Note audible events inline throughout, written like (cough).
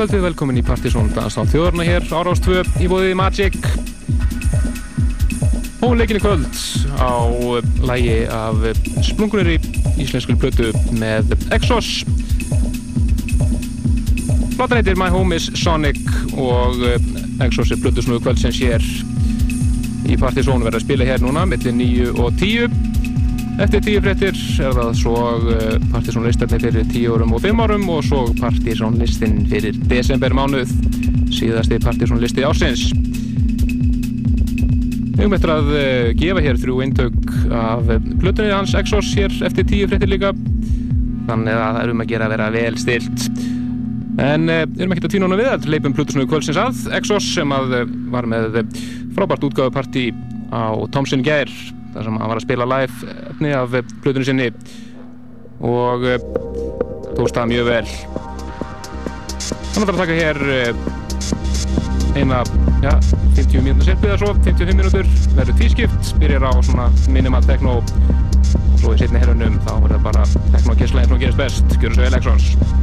kvöldið, velkomin í Partizón Dans á þjóðurna hér, Árástvö í bóðið Magic. Og leikinni kvöld á lægi af splungunir í íslensku blötu með Exos. Platan heitir My Home is Sonic og Exos er blötu snúðu kvöld sem sér í Partizón verða að spila hér núna millir 9 og 10 Eftir tíu fréttir er það svo eh, partysónlistarnir fyrir tíu árum og fimm árum og svo partysónlistin fyrir desember mánuð, síðasti partysónlisti ásins. Við höfum eftir að eh, gefa hér þrjú eintök af plutunni hans Exos hér eftir tíu fréttir líka, þannig að það erum að gera að vera vel stilt. En erum ekki að týna hana við að leipum Plutusnöðu kvöldsins að Exos sem að var með frábært útgáðuparti á Tomsin Gær þar sem hann var að spila live efni af blöðunni sinni. Og eh, tókst það mjög vel. Hann ætlar að taka hér eh, eina ja, 50 mínútur serpið eða svo 55 mínútur, verður tískipt byrjar á svona minimal techno. Og svo í setni herrunum þá verður það bara techno að kessla eins og gerist best, gjör þessu Electrons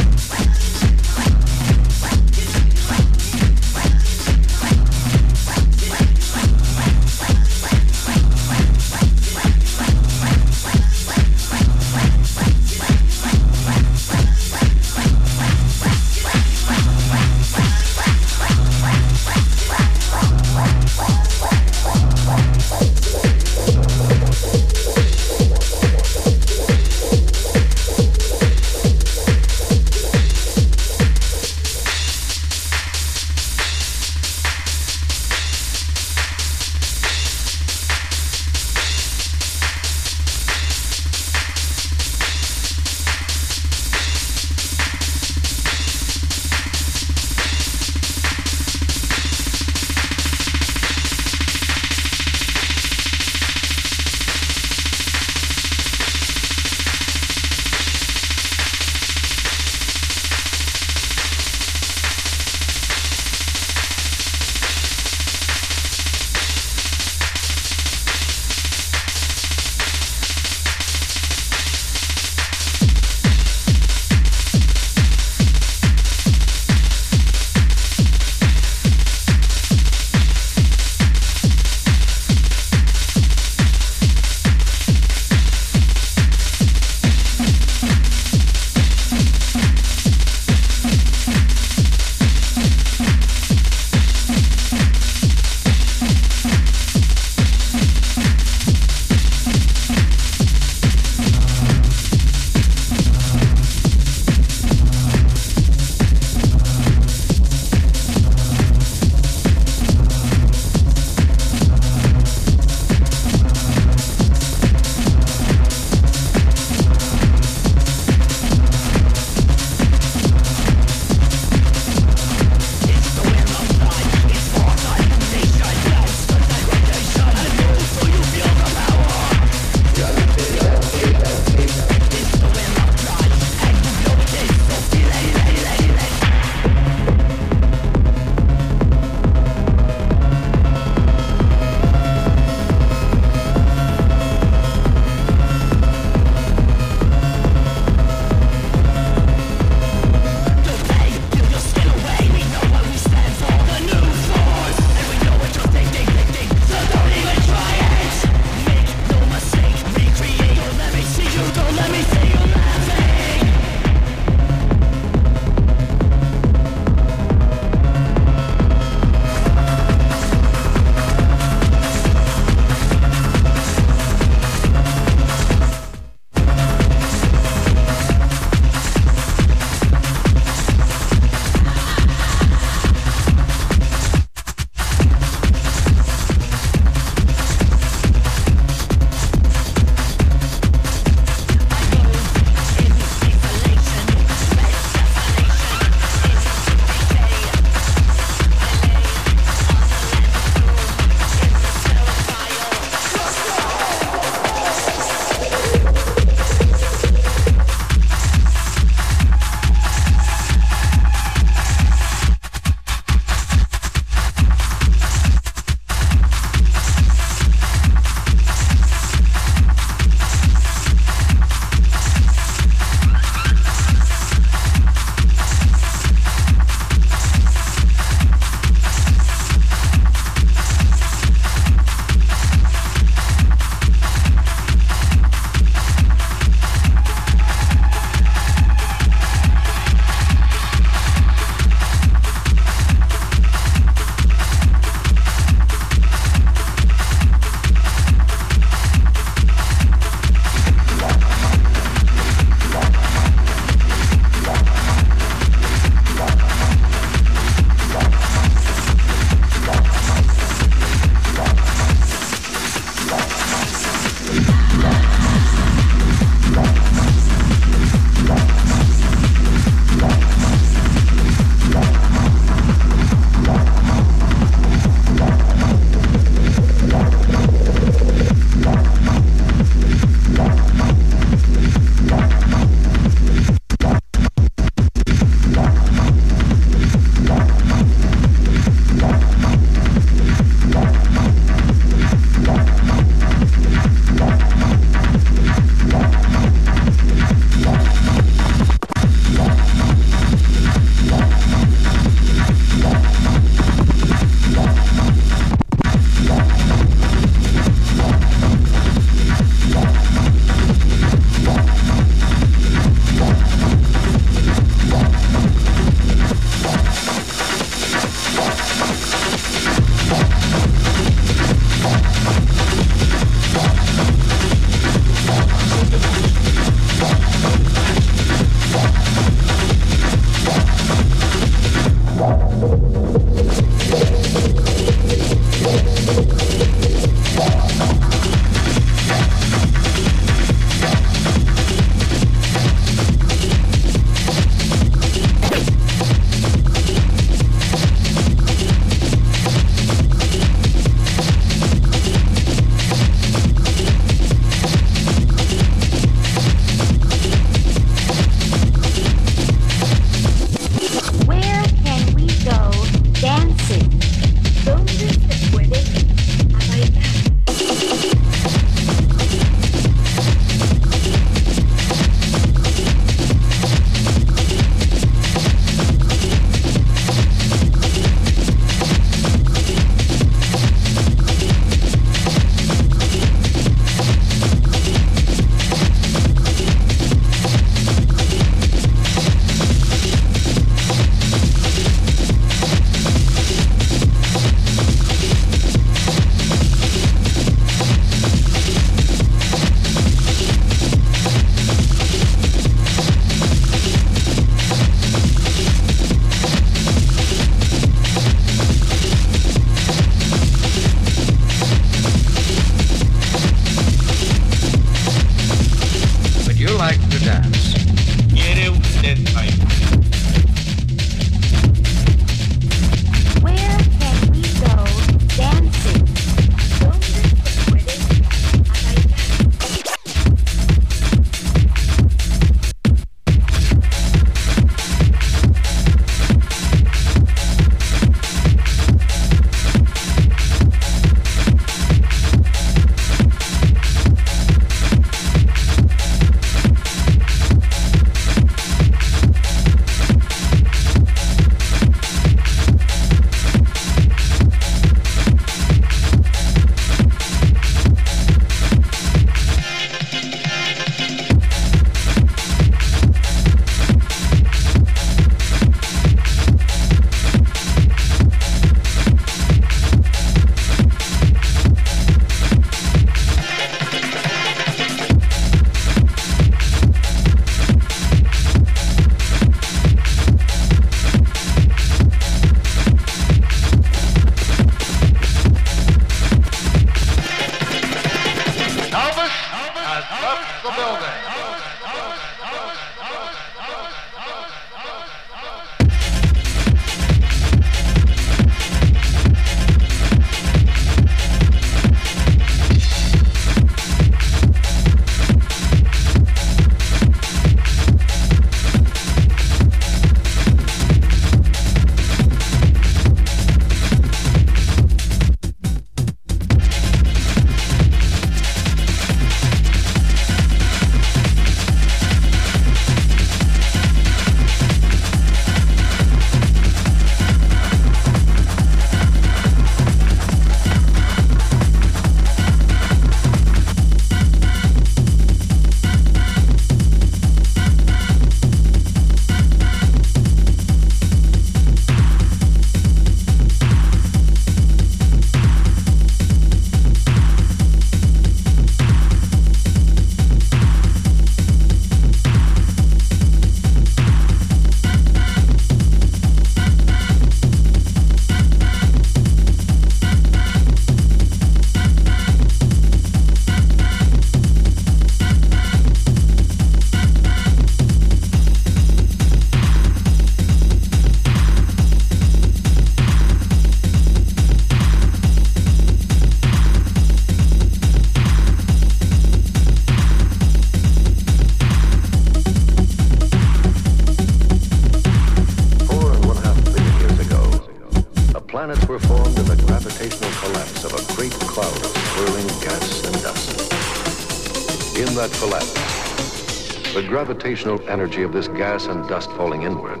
gravitational energy of this gas and dust falling inward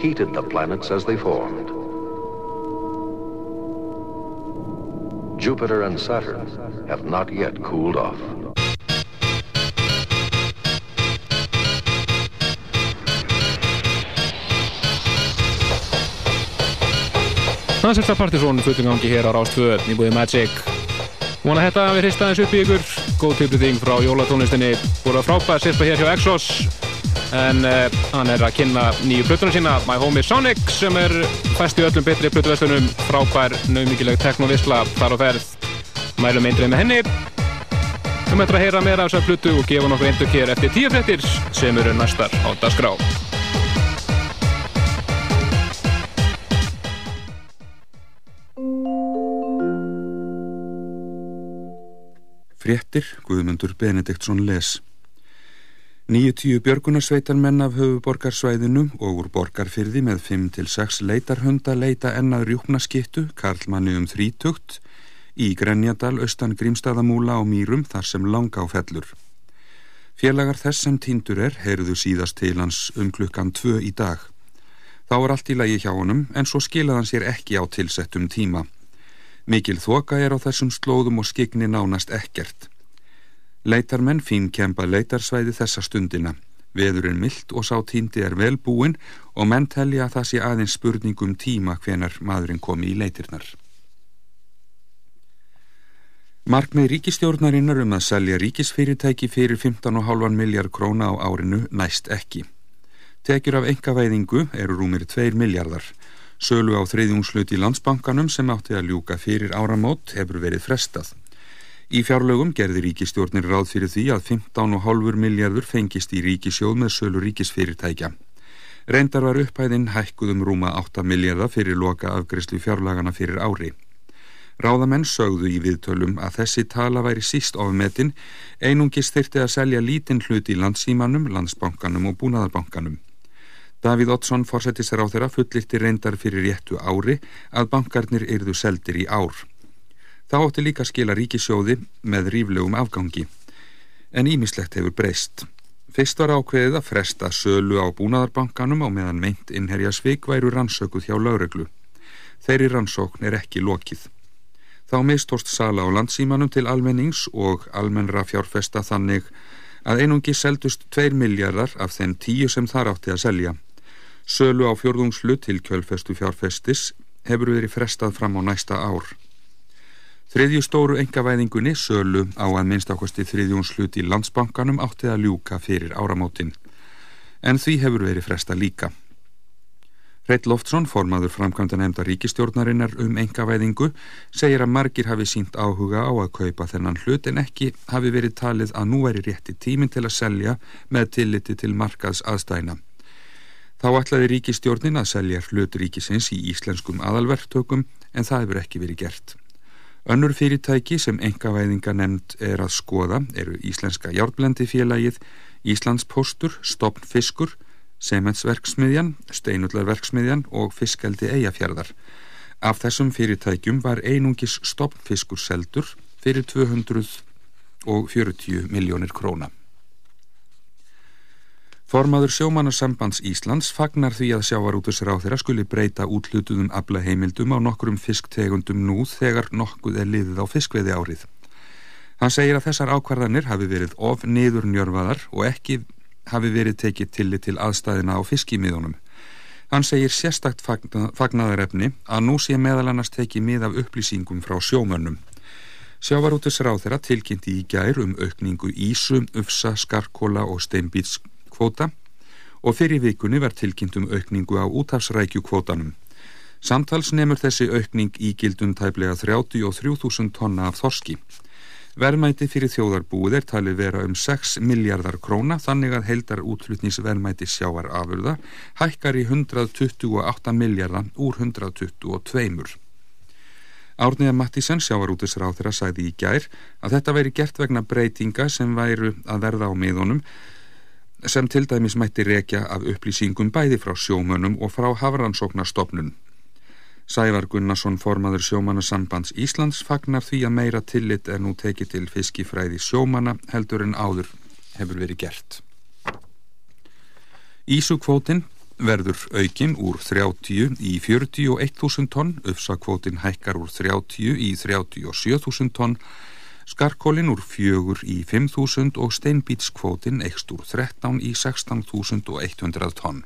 heated the planets as they formed. Jupiter and Saturn have not yet cooled off. Það er sérsta partysón fullingangi hér á Rástföð í búið Magic. Vona þetta að við hrista þess upp í ykkur. Góð tilbygging frá jólatónlistinni. Búið frábæð sérsta hér hjá Exos. En uh, hann er að kynna nýju plötunum sína, My Homie Sonic, sem er fæst í öllum betri plötuverslunum. Frábær, nauðmíkileg teknovisla þar á ferð. Mælum eindrið með henni. Við möttum að heyra meira af þessar plötu og gefa nokkuð eindur hér eftir tíu frettir sem eru næstar á Dasgrau. Fréttir, Guðmundur Benediktsson les. 90 björgunarsveitarmenn af höfuborgarsvæðinu og úr borgarfyrði með 5-6 leitarhunda leita ennað rjúknaskittu, Karlmanni um þrítugt, í Grenjadal, austan Grímstaðamúla og Mýrum þar sem langa á fellur. Félagar þess sem týndur er heyrðu síðast til hans um klukkan 2 í dag. Þá er allt í lagi hjá honum en svo skilaði hann sér ekki á tilsettum tíma. Mikil þoka er á þessum slóðum og skigni nánast ekkert. Leitarmenn fín kempa leitarsvæði þessa stundina. Veðurinn myllt og sá týndi er velbúin og menn telja að það sé aðeins spurningum tíma hvenar maðurinn komi í leitirnar. Markmið ríkistjórnarinnar um að selja ríkisfyrirtæki fyrir 15,5 miljard króna á árinu næst ekki. Tekjur af engavæðingu eru rúmir 2 miljardar. Sölu á þriðjungslut í landsbankanum sem átti að ljúka fyrir áramót hefur verið frestað. Í fjárlögum gerði ríkistjórnir ráð fyrir því að 15,5 miljardur fengist í ríkisjóð með sölu ríkisfyrirtækja. Reyndar var upphæðin hækkuðum rúma 8 miljardar fyrir loka afgriðslu fjárlagana fyrir ári. Ráðamenn sögðu í viðtölum að þessi tala væri síst ofmetin, einungis þyrti að selja lítinn hlut í landsímanum, landsbankanum og búnaðarbankanum. Davíð Oddsson fórsetistar á þeirra fullirti reyndar fyrir réttu ári að bankarnir yrðu seldir í ár. Þá átti líka skila ríkisjóði með ríflegum afgangi. En ímislegt hefur breyst. Fyrst var ákveðið að fresta sölu á búnaðarbankanum á meðan meint innherja svik væru rannsökuð hjá lögreglu. Þeirri rannsókn er ekki lokið. Þá mistóst sala á landsímanum til almennings og almennra fjárfesta þannig að einungi seldust 2 miljardar af þeim tíu sem þar átti að selja. Sölu á fjörðungslu til kjölfestu fjárfestis hefur verið frestað fram á næsta ár. Þriðju stóru engavæðingunni, sölu á að minnst ákvæmsti þriðjónslut í landsbankanum átti að ljúka fyrir áramótin. En því hefur verið fresta líka. Reit Loftsson, formaður framkvæmda nefnda ríkistjórnarinnar um engavæðingu, segir að margir hafi sínt áhuga á að kaupa þennan hlut en ekki hafi verið talið að nú er í rétti tímin til að selja með tilliti til markaðs aðstæna. Þá ætlaði ríkistjórnin að selja hlut ríkisins í íslenskum aðalverktökum en það hefur ekki verið gert. Önnur fyrirtæki sem engavæðinga nefnd er að skoða eru Íslenska Járblandi félagið, Íslands Póstur, Stopn Fiskur, Sementsverksmiðjan, Steinullarverksmiðjan og Fiskaldi Eyjafjörðar. Af þessum fyrirtækjum var einungis Stopn Fiskur seldur fyrir 240 miljónir króna. Formaður sjómanarsambands Íslands fagnar því að sjávarútusráð þeirra skuli breyta útlutuðum aflaheimildum á nokkrum fisktegundum nú þegar nokkuð er liðið á fiskveiði árið. Hann segir að þessar ákvarðanir hafi verið of niður njörfaðar og ekki hafi verið tekið tillit til aðstæðina á fiskimiðunum. Hann segir sérstakt fagnaðarefni að nú sé meðal annars tekið mið af upplýsingum frá sjómönnum. Sjávarútusráð þeirra tilkynnti í gær um aukningu ísum, ufsa, skarkóla og steinbíts kvóta og fyrir vikunni var tilkynntum aukningu á útafsrækju kvótanum. Samtals nefnur þessi aukning í gildun tæplega 33.000 tonna af þorski. Verðmæti fyrir þjóðarbúið er talið vera um 6 miljardar króna þannig að heldar útflutnisverðmæti sjáar afurða hækkar í 128 miljardar úr 122. Árniða Mattísen sjáarútisráð þeirra sæði í gær að þetta veri gert vegna breytinga sem væru að verða á miðunum sem til dæmis mætti rekja af upplýsingum bæði frá sjómönum og frá hafrannsóknarstofnun. Sævar Gunnarsson formaður sjómannasambands Íslands fagnar því að meira tillit er nú tekið til fiskifræði sjómanna heldur en áður hefur verið gert. Ísukvótin verður aukin úr 30 í 41.000 tonn, uppsakvótin hækkar úr 30 í 37.000 tonn, skarkólin úr 4 í 5.000 og steinbítskvótin eikst úr 13 í 16.100 tonn.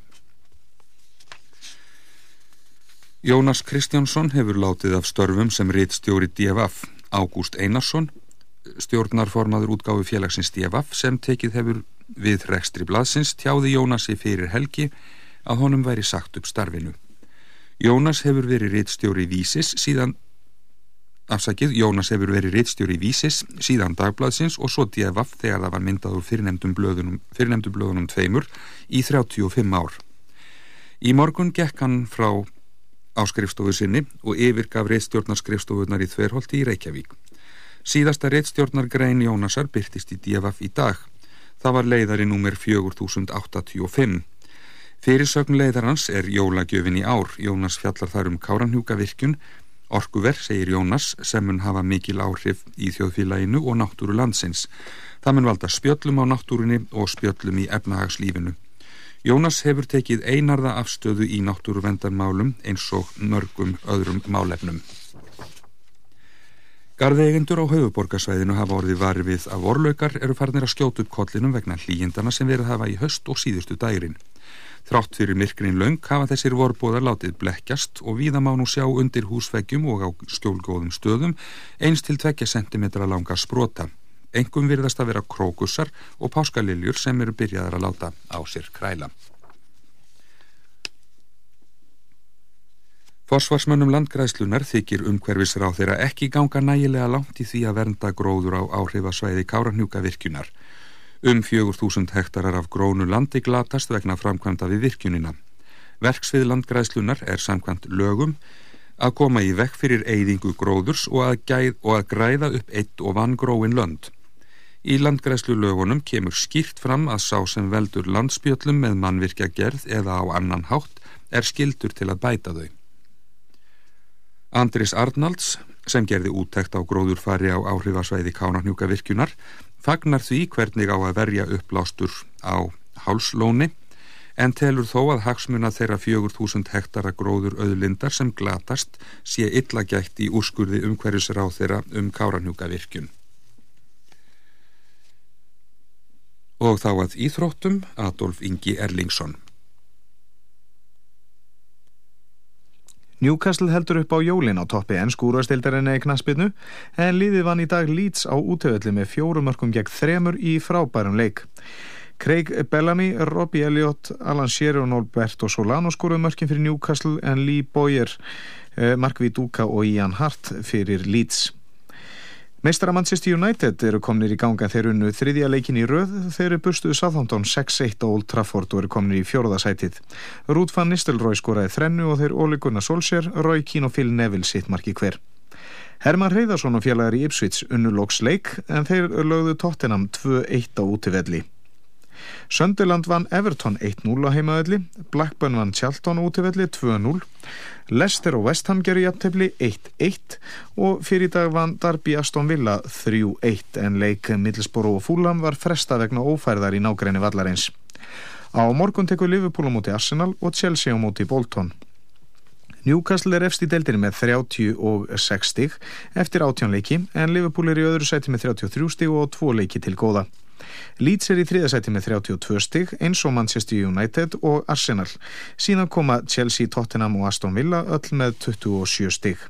Jónas Kristjánsson hefur látið af störfum sem reittstjóri DFF. Ágúst Einarsson, stjórnarformaður útgáfi félagsins DFF sem tekið hefur við rekstri blaðsins, tjáði Jónasi fyrir helgi að honum væri sagt upp starfinu. Jónas hefur verið reittstjóri vísis síðan afsakið, Jónas hefur verið reittstjóri vísis síðan dagbladsins og svo djefaf þegar það var myndað úr fyrirnemdum blöðunum, fyrirnemdum blöðunum tveimur í 35 ár. Í morgun gekk hann frá áskrifstofu sinni og yfirgaf reittstjórnarskrifstofunar í Þverholti í Reykjavík. Síðasta reittstjórnargrein Jónasar byrtist í djefaf í dag. Það var leiðari númer 4085. Fyrirsögn leiðarans er jólagjöfin í ár. Jónas fjallar þar um káranhjúka virkun. Orkuver, segir Jónas, sem mun hafa mikil áhrif í þjóðfélaginu og náttúru landsins. Það mun valda spjöllum á náttúrunni og spjöllum í efnahagslífinu. Jónas hefur tekið einarða afstöðu í náttúruvendarmálum eins og mörgum öðrum málefnum. Garðegendur á höfuborgarsvæðinu hafa orðið varið við að vorlaukar eru farnir að skjóta upp kollinum vegna hlýjindana sem verið hafa í höst og síðustu dærin. Þrátt fyrir myrkrin laung hafa þessir vorbóðar látið blekkjast og víða má nú sjá undir húsveggjum og á skjólgóðum stöðum eins til 2 cm langa sprota. Engum virðast að vera krókussar og páskaliljur sem eru byrjaðar að láta á sér kræla. Forsvarsmönnum landgræðslunar þykir umhverfisra á þeirra ekki ganga nægilega langt í því að vernda gróður á áhrifasvæði Káranhjúka virkunar. Um 4000 hektarar af grónu landi glatast vegna framkvæmda við virkunina. Verksvið landgræðslunar er samkvæmt lögum að koma í vekk fyrir eyðingu gróðurs og að, gæð, og að græða upp eitt og vann gróin lönd. Í landgræðslu lögunum kemur skýrt fram að sá sem veldur landspjöllum með mannvirkja gerð eða á annan hátt er skildur til að bæta þau. Andris Arnalds, sem gerði úttekt á gróðurfari á áhrifasvæði Kánarhnjúka virkunar, fagnar því hvernig á að verja upplástur á hálslóni, en telur þó að hagsmuna þeirra 4000 hektara gróður auðlindar sem glatast sé illa gætt í úrskurði umhverjusir á þeirra um Kánarhnjúka virkun. Og þá að íþróttum Adolf Ingi Erlingsson. Newcastle heldur upp á jólin á toppi en skúrastildarinni í knaspinu en liðið vann í dag Leeds á útöðli með fjórumörkum gegn þremur í frábærum leik. Craig Bellamy, Robbie Elliott, Alan Shearer og Norberto Solano skóruðu mörkin fyrir Newcastle en Lee Boyer, eh, Mark Viduka og Ian Hart fyrir Leeds. Meistara Manchester United eru komnir í ganga þeir unnu þriðja leikin í röð þeir eru burstuðu Southampton 6-1 á Old Trafford og eru komnir í fjóruðasætið. Ruth van Nistelrooy skoraði þrennu og þeir Óli Gunnar Solskjær, Roy Keane og Phil Neville sitt marki hver. Herman Reyðarsson og félagar í Ipswich unnu loks leik en þeir lögðu Tottenham 2-1 á útivelli. Sönderland vann Everton 1-0 á heimaðalli, Blackburn vann Charlton útivelli 2-0, Leicester og West Ham gerur jafntefni 1-1 og fyrir dag vann Darby Aston Villa 3-1 en leik Middlesborough og Fulham var fresta vegna ófærðar í nágræni vallarins. Á morgun tekur Liverpool á móti Arsenal og Chelsea á móti Bolton. Newcastle er efst í deildinni með 36 stig eftir átjónleiki en Liverpool er í öðru sæti með 33 stig og 2 leiki til góða. Leeds er í þriðasæti með 32 stig eins og Manchester United og Arsenal. Síðan koma Chelsea, Tottenham og Aston Villa öll með 27 stig.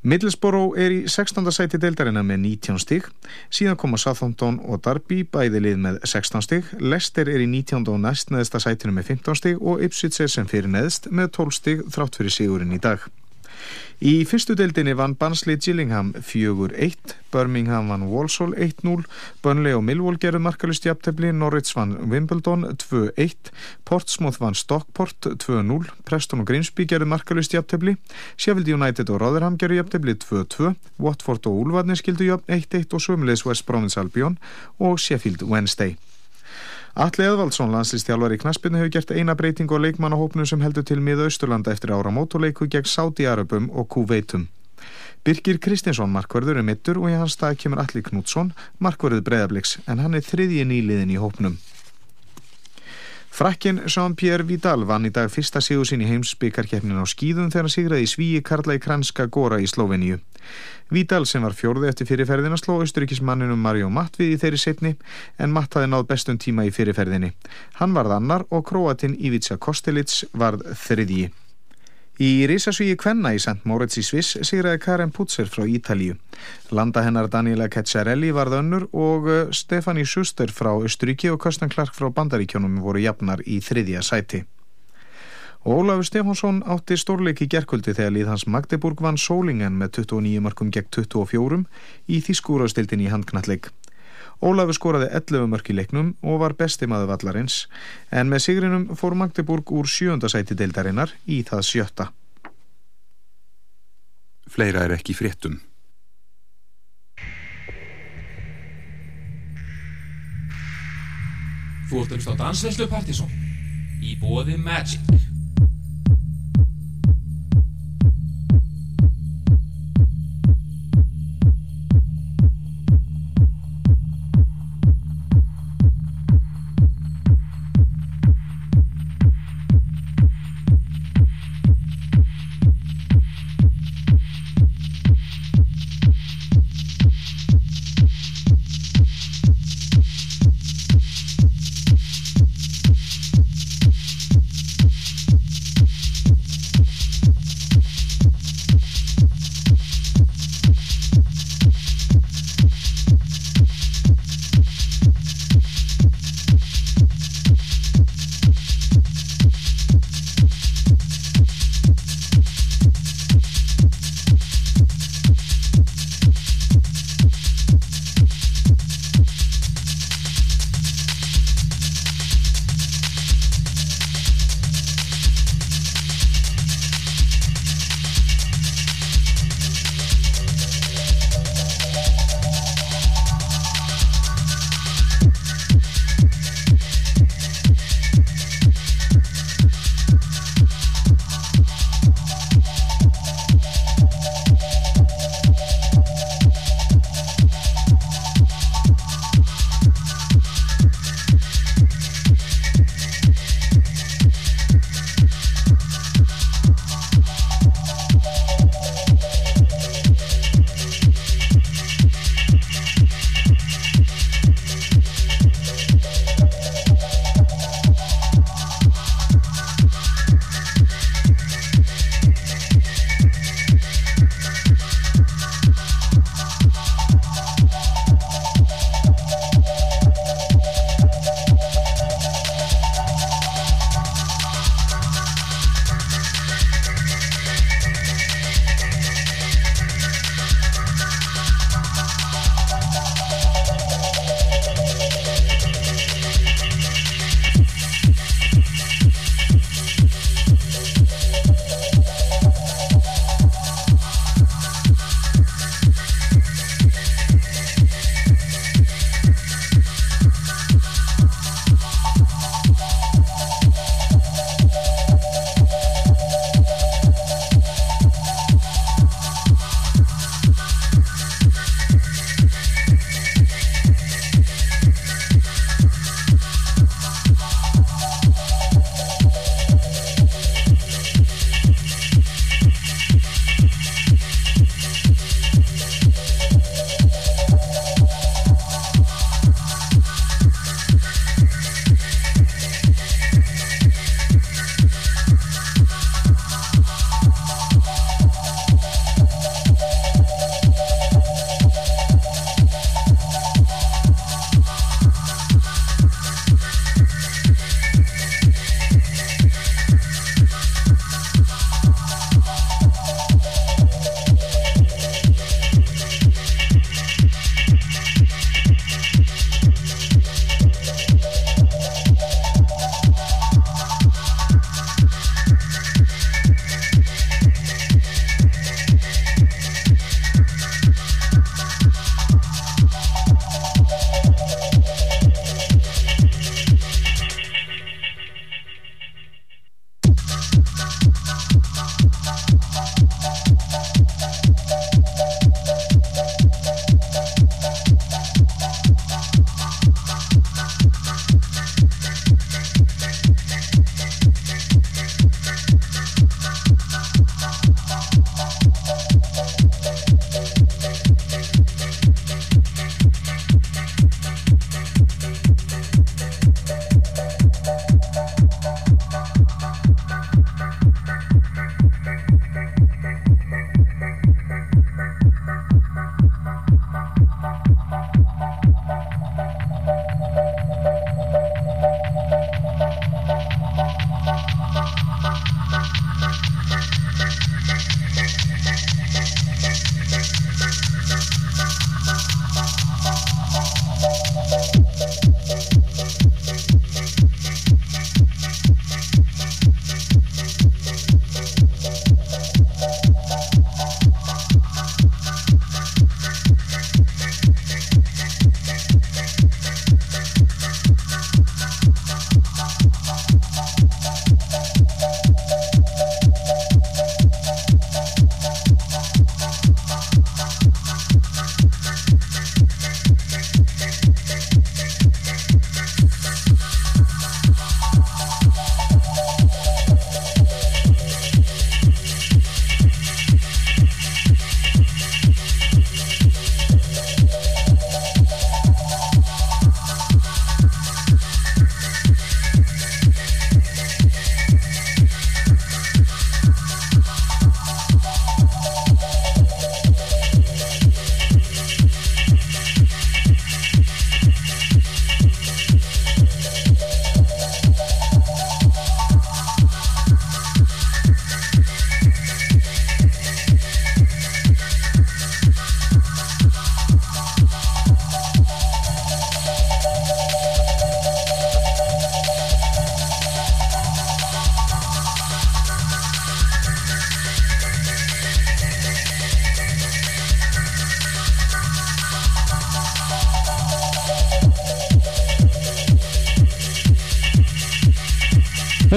Middlesborough er í 16. sæti deildarina með 19 stig, síðan koma Southampton og Derby bæði lið með 16 stig, Leicester er í 19. og næst neðsta sætinu með 15 stig og Ipswich er sem fyrir neðst með 12 stig þrátt fyrir sigurinn í dag. Í fyrstu deildinni vann Barnsley Gillingham 4-1, Birmingham vann Walsall 1-0, Burnley og Millwall gerðu markalust jafntefni, Norwich vann Wimbledon 2-1, Portsmouth vann Stockport 2-0, Preston og Grimsby gerðu markalust jafntefni, Sheffield United og Rotherham gerðu jafntefni 2-2, Watford og Ulfarnir skildu jafn 1-1 og sömulegis West Bromwich Albion og Sheffield Wednesday. Alli Eðvaldsson, landslistjálfar í knaspinu, hefur gert eina breyting og leikmannahópnum sem heldur til miða Austurlanda eftir ára mótuleiku gegn Sáti-Arabum og Kuveitum. Birgir Kristinsson markverður er mittur og í hans stað kemur Alli Knútsson, markverður breyðabliks, en hann er þriðji nýliðin í hópnum. Frakkin Jean-Pierre Vidal vann í dag fyrsta sigur sín í heimsbyggarkeppnin á skýðum þegar hann sigraði svíi Karla í Kranska Góra í Sloveníu. Vidal sem var fjórði eftir fyrirferðina sló austuríkismanninum Mario Matvið í þeirri setni en Matt hafi náð bestum tíma í fyrirferðinni. Hann varð annar og Kroatin Ivica Kostelits varð þriðji. Í risasvíi Kvenna í St. Moritz í Sviss sigraði Karen Putzer frá Ítalíu. Landa hennar Daniela Ceccarelli varð önnur og eh, Stefani Schuster frá Östuríki og Kirsten Clark frá Bandaríkjónum voru jafnar í þriðja sæti. Ólafur Stefánsson átti stórleiki gerkvöldi þegar líð hans Magdeburg vann Sólingen með 29 markum gegn 24 í Þískúraustildin í handknalleg. Ólafur skoraði 11 mörk í leiknum og var besti maður vallarins en með sigrinum fór Magdeburg úr sjöndasæti deildarinnar í það sjötta. Fleira er ekki fréttum. Þú ert umst á dansveislu Partíson í bóði Magic.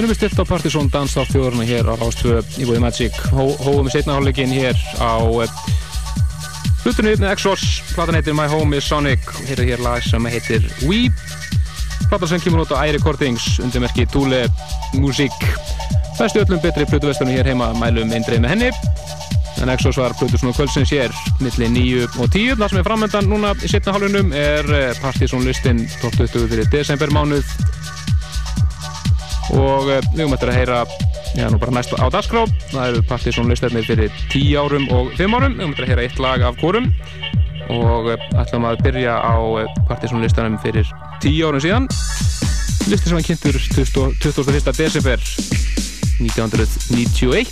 Erum við stilt á Partizón danstáttjóðurna hér á Rástvö í Bóði Magic. Hó, hófum við setna hálfleikin hér á hlutunni yfirni Exos. Platan heitir My Home is Sonic og hér er hér lag sem heitir Weep. Platan sem kemur út á iRecordings undir merki Thule Music. Bestu öllum betri plötuvestunum hér heima mælum eindreið með henni. En Exos var plötusnúðu kvöldsins hér millir 9 og 10. Það sem er framöndan núna í setna hálfunum er Partizón listin 12.20 fyrir desembermánuð og uh, við höfum eftir að heyra já, nú bara næst á dagskrá. Það eru Partizón listarnir fyrir 10 árum og 5 árum, við höfum eftir að heyra eitt lag af kórum og uh, ætlum að byrja á Partizón listanum fyrir 10 árum síðan. Listi sem var kynntur 21. desember 1991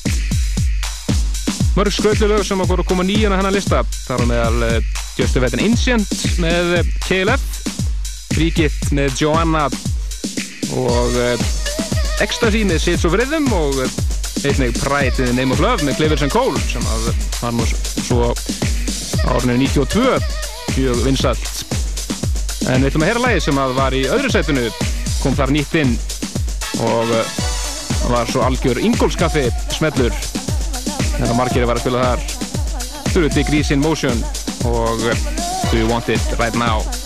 mörg skröldulög sem að voru að koma nýjan að hennar lista. Þar á meðal Just a Vetin Ancient með KLF Fríkitt með Joanna og Ecstasy með Sits of Rhythm og einnig Pride in the Name of Love með Clivers and Cole sem var nú svo árinu 92 mjög vinsalt en við ætlum að heyra lægi sem að var í öðru setinu kom þar nýtt inn og var svo algjör ingólskaffi smellur. Þegar margir var að spila þar. Þurru Degrees in Motion og Do You Want It Right now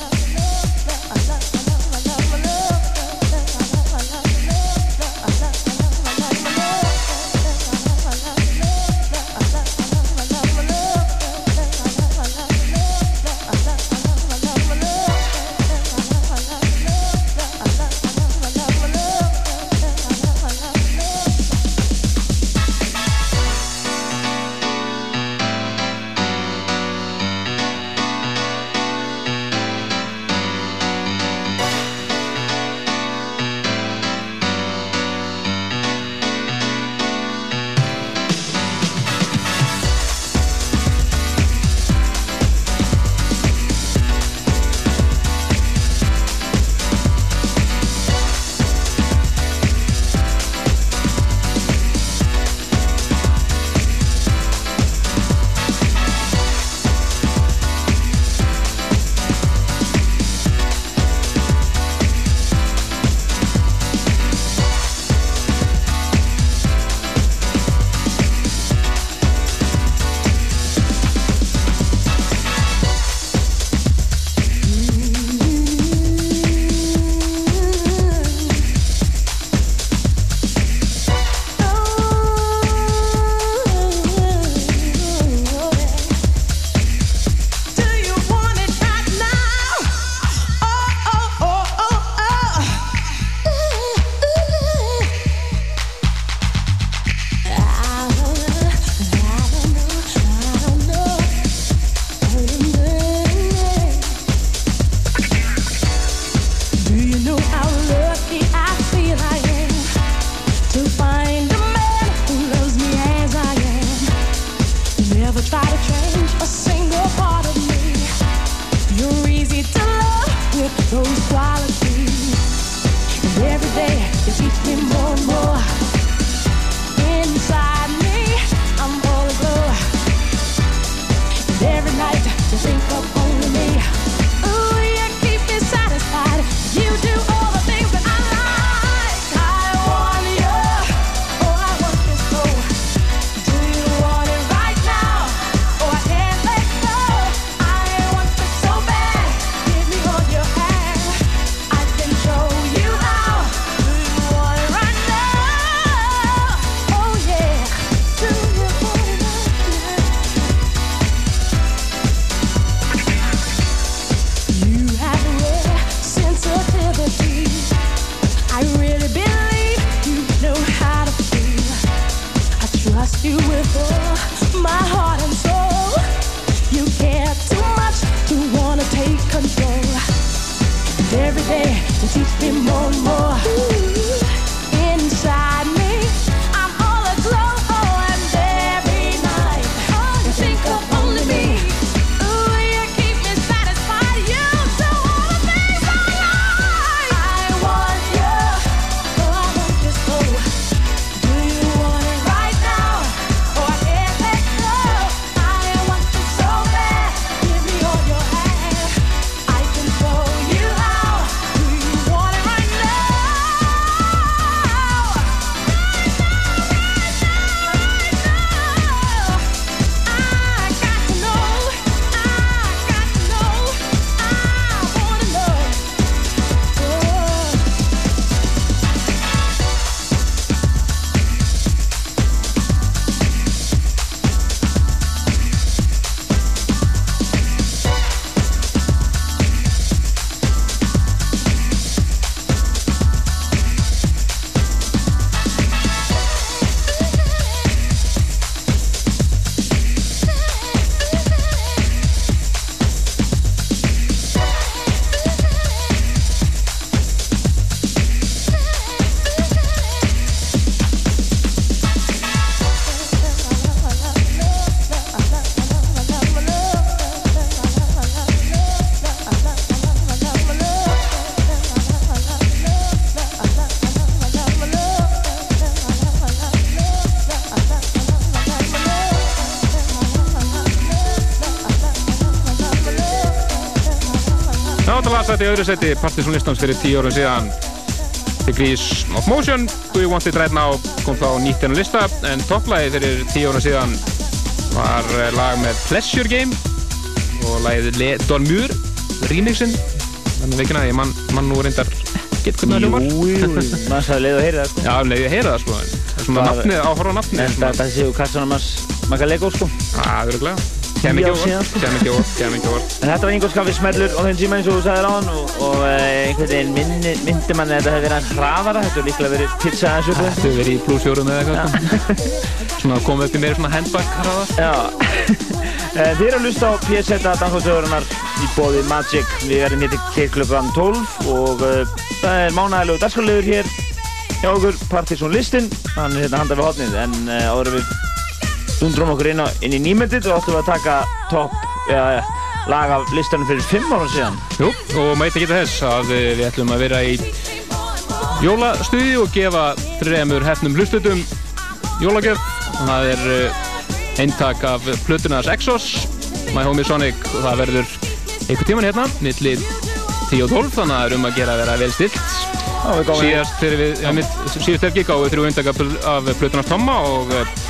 sæti öðru sæti Partisan listans fyrir tíu árum síðan. Degrees of Motion We Want It Right Now kom þá nýtt enn lista en topplægi fyrir tíu árum síðan var eh, lag með Pleasure Game og lagið Le Dormur remixin. Þannig veikina ég mann man nú reyndar ekkert hvernig það hljómar. Jú, jú, (laughs) mann sagði leið og heyrið það sko. Já, um leið ég heyra það sko. Það er svona nafnið, áhorfa nafnið En þetta séu kassanum hans makka leikó sko. Það er öruglega Kem ekki orð, kem ekki orð, kem ekki orð En þetta var Ingolf Skaffi smellur á þeim tíma eins og þú sagðir á hann og, og eh, einhvern veginn myndi, myndi manni að þetta hefði verið hans hraðara, þetta hefur líklega verið pizza aðeins upp Þetta hefur verið í pluss fjórum eða eitthvað. Sko. Svona komið upp í meiri svona handback hraða Já, (laughs) Eh, þið eru að hlusta á PSZ Dansfólksögurinnar í bóði Magic. Við erum hér til keitt klukkan 12 og uh, það er mánægilegu dagskálegur hér hjá okkur, Partiðsson listin, hann er hérna handað við hotnið en uh, áður við dundrum okkur inn, á, inn í nýmyndið og ætlum við að taka topp, ja, lag af listanum fyrir 5 ára síðan. Jú, og mæti geta þess að eh, við ætlum að vera í jólastuði og gefa þremur hefnum hlustutum jólagjöf það er eh, eintak af Plutunars Exos My Homie Sonic og það verður einhver tíman hérna, milli 10 og 12 þannig að það er um að gera að vera vel stilt við síðast þegar við, síðast helgi gáum við þrjú eintak af, Plutunars Tomma og uh,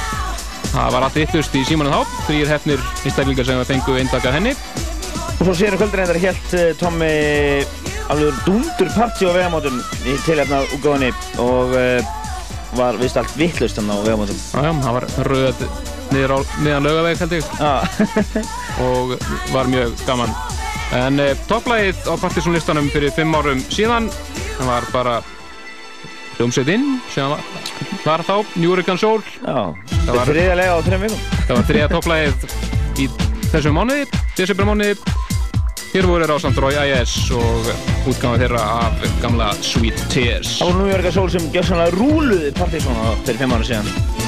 það var allt yttlust í símanum þá. Þrýr hefnir einstaklingar sem fengu eintak af henni. Og svo sérum kvöldur reyndar helt uh, Tommi alveg dundur partí á vegamótum í tilhefna útgáðinni og uh, var vist allt vittlust hann á vegamótum. Já, já, það var röð niður á miðan laugaveg held ég. Já, (laughs) og var mjög gaman. En e, topplægið á Partisan listanum fyrir fimm árum síðan það var bara hljómsveit inn sem var, þá New Hurricane Soul já. Þetta var- þriðja lega á þrejum vikum. það var þriða topplægið í þessum mánuði, desember mánuði hér voru Rásand Rói IS og útgáma þeirra af gamla Sweet Tears Það voru New York Soul sem gjössanlega rúluði Partiðsson fyrir fimm ára síðan.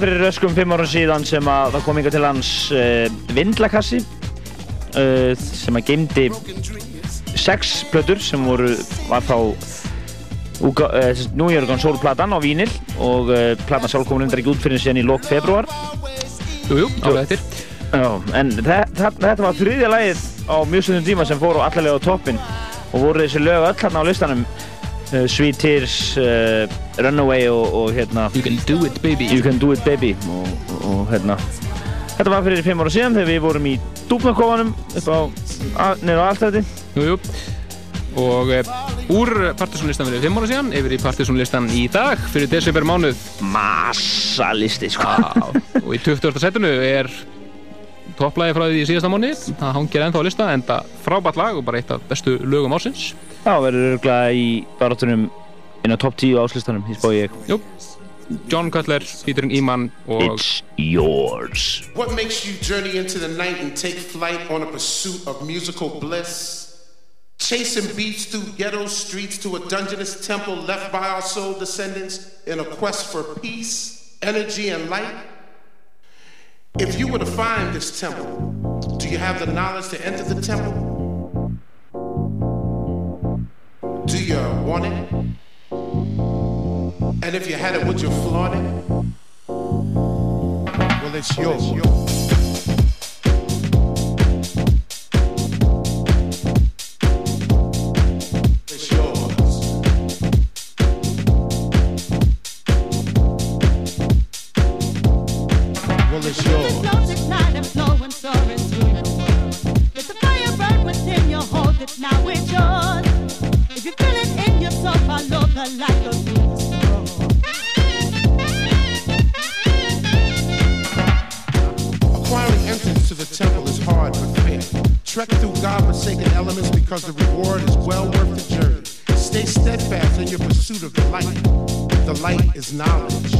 Það fyrir röskum fimm árum síðan sem að það kom inga til hans uh, vindlakassi uh, sem að geymdi sex plötur sem voru, var þá uh, New York on Soul platan á vínil og platan sjálf kom reyndar ekki út fyrir síðan í lok februar Jú, jú, álega eftir. Já, en þe- þe- þetta var þriðja lagið á mjög stundum tíma sem fór á allarlega á toppin og voru þessi lög öll hérna á listanum Sweet Tears, Runaway og, og hérna You can do it, baby. You Can Do It Baby og, og, og hérna Þetta var fyrir fimm ára síðan þegar við vorum í dúfnakofanum upp á, að- niður á alltætti Jú, jú. Og uh, úr partysónlistan fyrir fimm ára síðan yfir í partysónlistan í dag fyrir desember mánuð. Massa listi sko og í 20. setinu er topplægi frá því í síðasta mánu. Það hangir ennþá á lista, enda frábært lag og bara eitt af bestu lögum ásins. Já, verður örgulega í barátunum inn á topp 10 áslistanum, því spá ég Jú, John Cutler, featuring Iman og It's yours What makes you journey into the night and take flight on a pursuit of musical bliss? Chasing beats through ghetto streets to a dungeonous temple left by our soul descendants in a quest for peace, energy, and light? If you were to find this temple, do you have the knowledge to enter the temple? Do you want it? And if you had it, would you flaunt it? Well, it's yours. Is knowledge.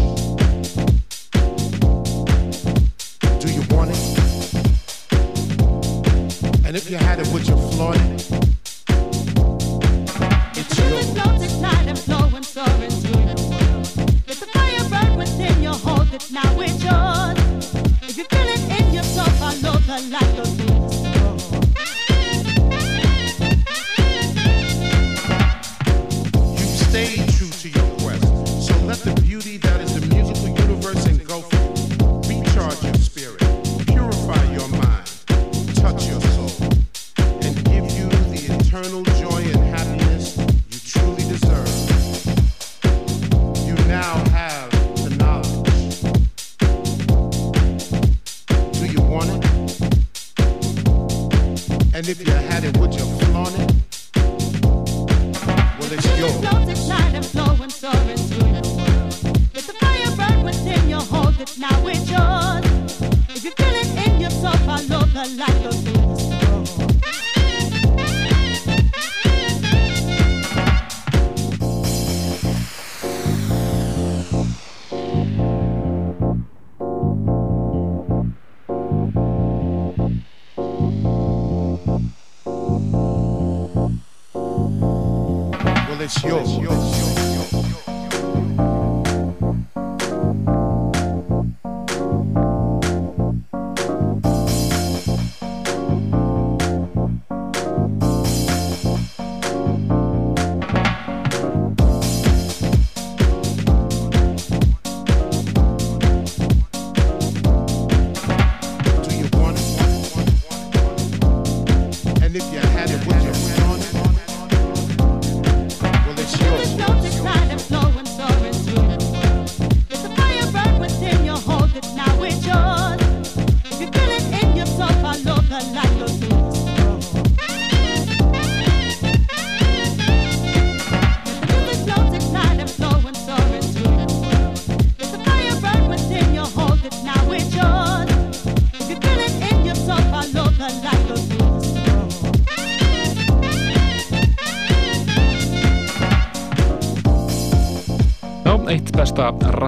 Yo.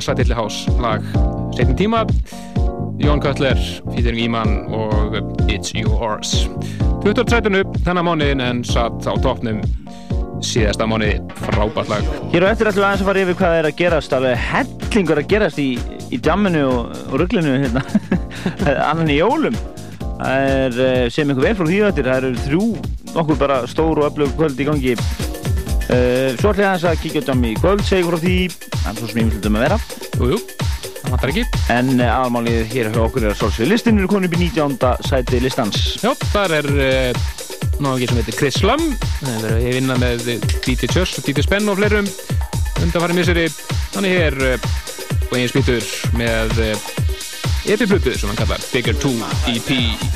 Rassatilli House lag. Setjum tíma. Jón Cutler, Fíðurinn Íman og It's Yours 23. þennan mánuðin en satt á toppnum síðasta mánuði. Frábært lag. Hér og eftir við aðeins að fara yfir hvað er að gerast alveg hellingur að gerast í, í jamminu og, og rugglinu hérna. (laughs) Annan í jólum. Það er eh, sem ykkur vel frá því öttir það eru þrjú nokkur bara stór og öflug kvöld í gangi. Uh, svo ætlum ég aðeins að kíkja á jamm í kvöld segja frá því, það er svo sem ég myndum að vera Jújú, það vantar ekki. En uh, aðalmálið hér hjá okkur er að svolsvið listin eru konið upp í 19. sæti listans. Já, þar er uh, náðu sem heitir Chris Slum það er ég vinna með DJ Church og DJ Spenn og fleirum. Undanfæri misseri þannig hér og einn spýtur með uh, EP-plöpu sem hann kallar Bigger 2 EP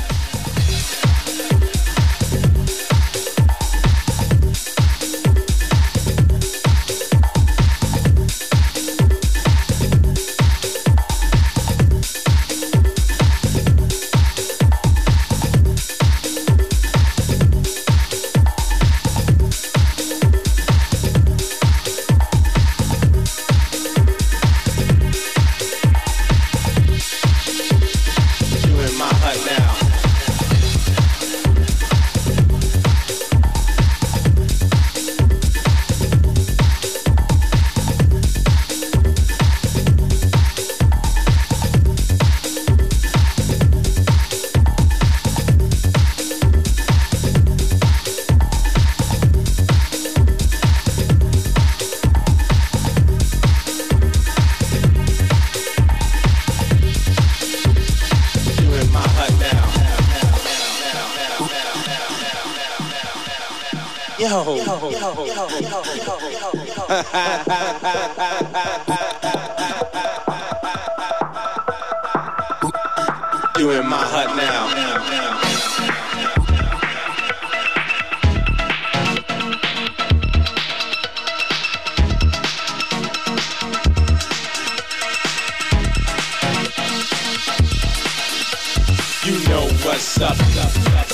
what's up.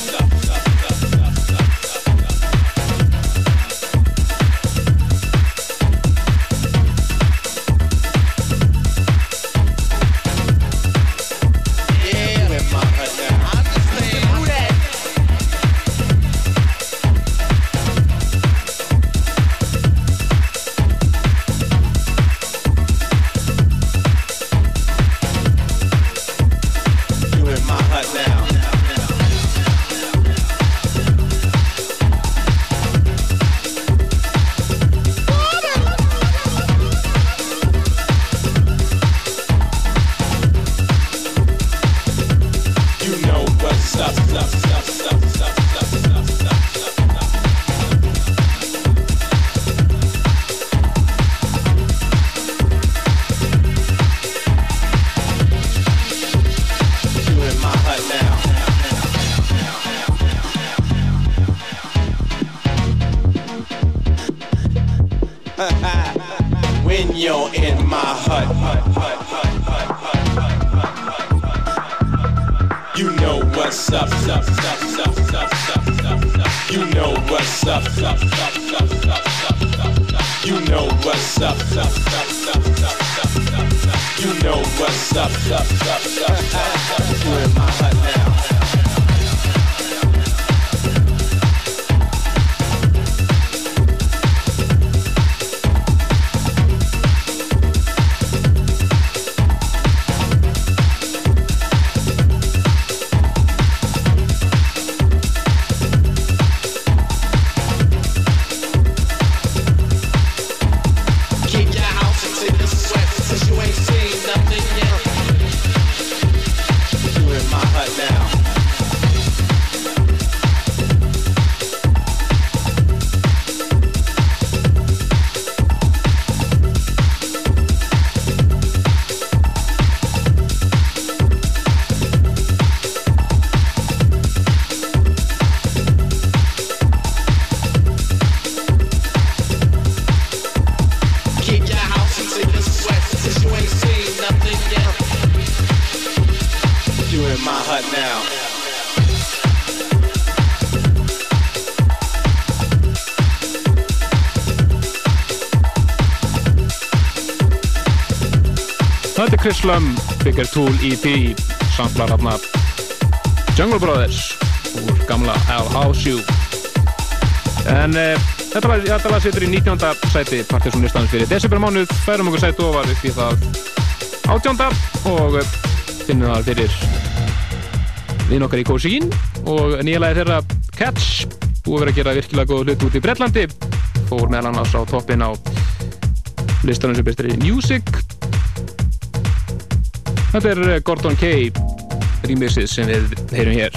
Þetta er Chris Lum, Bigger Tool EP, samplar hérna Jungle Brothers úr gamla Al House You. En uh, þetta lag, lag situr í 19. sæti Partiðsson listanum fyrir desembermánuð, færum okkur sæti ofar upp í það 18. og uh, finnum það fyrir vinn okkar í Kósín og nýjalæði þeirra Catch, búið vera að gera virkilega góð hlut út í Breitlandi, fór meðal annars á toppin á listanum sem bestur í Music Þetta er eh, Gordon K remixið sem við heyrum hér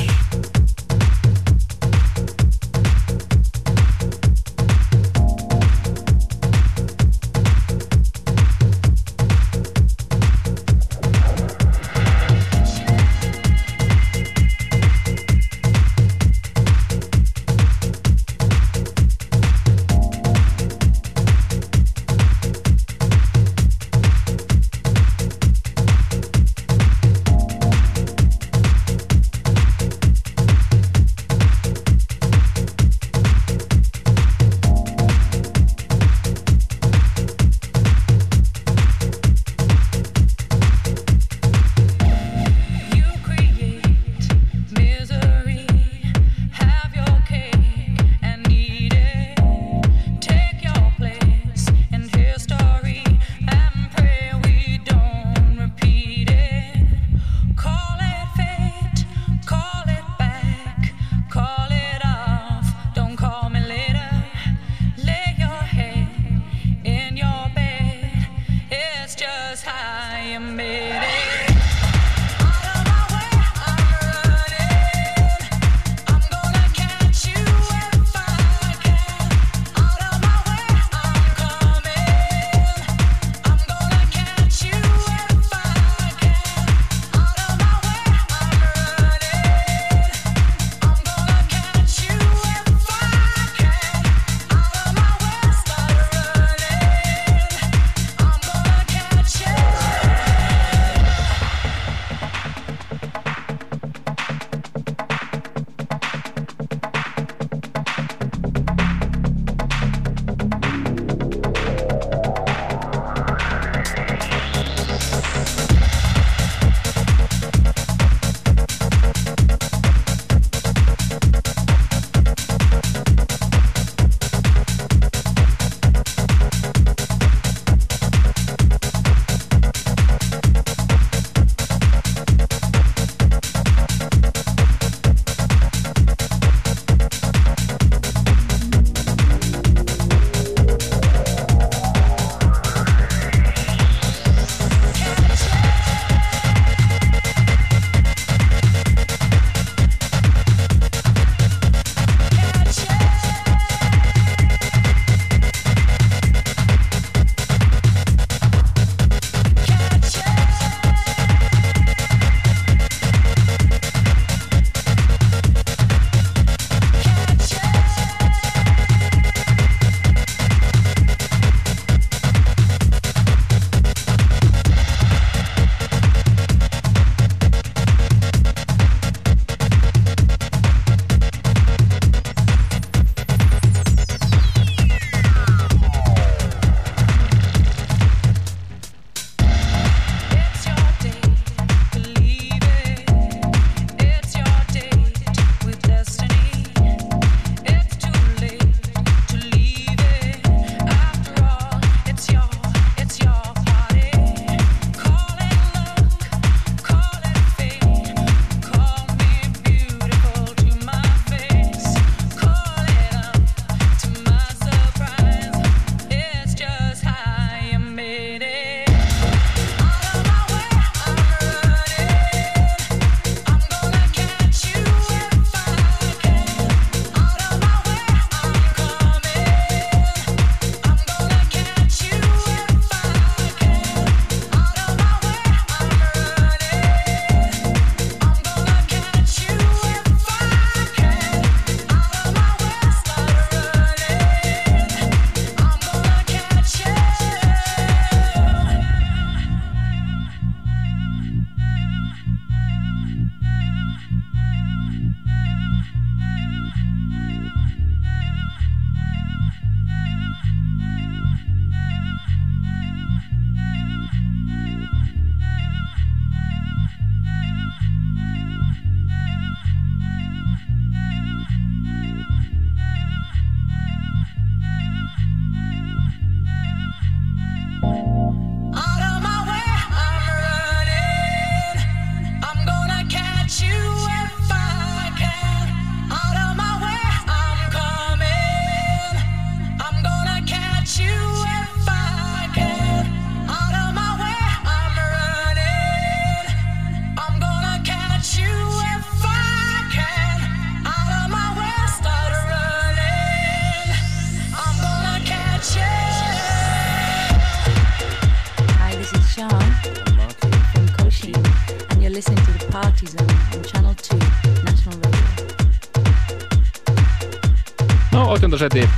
átjöndarsæti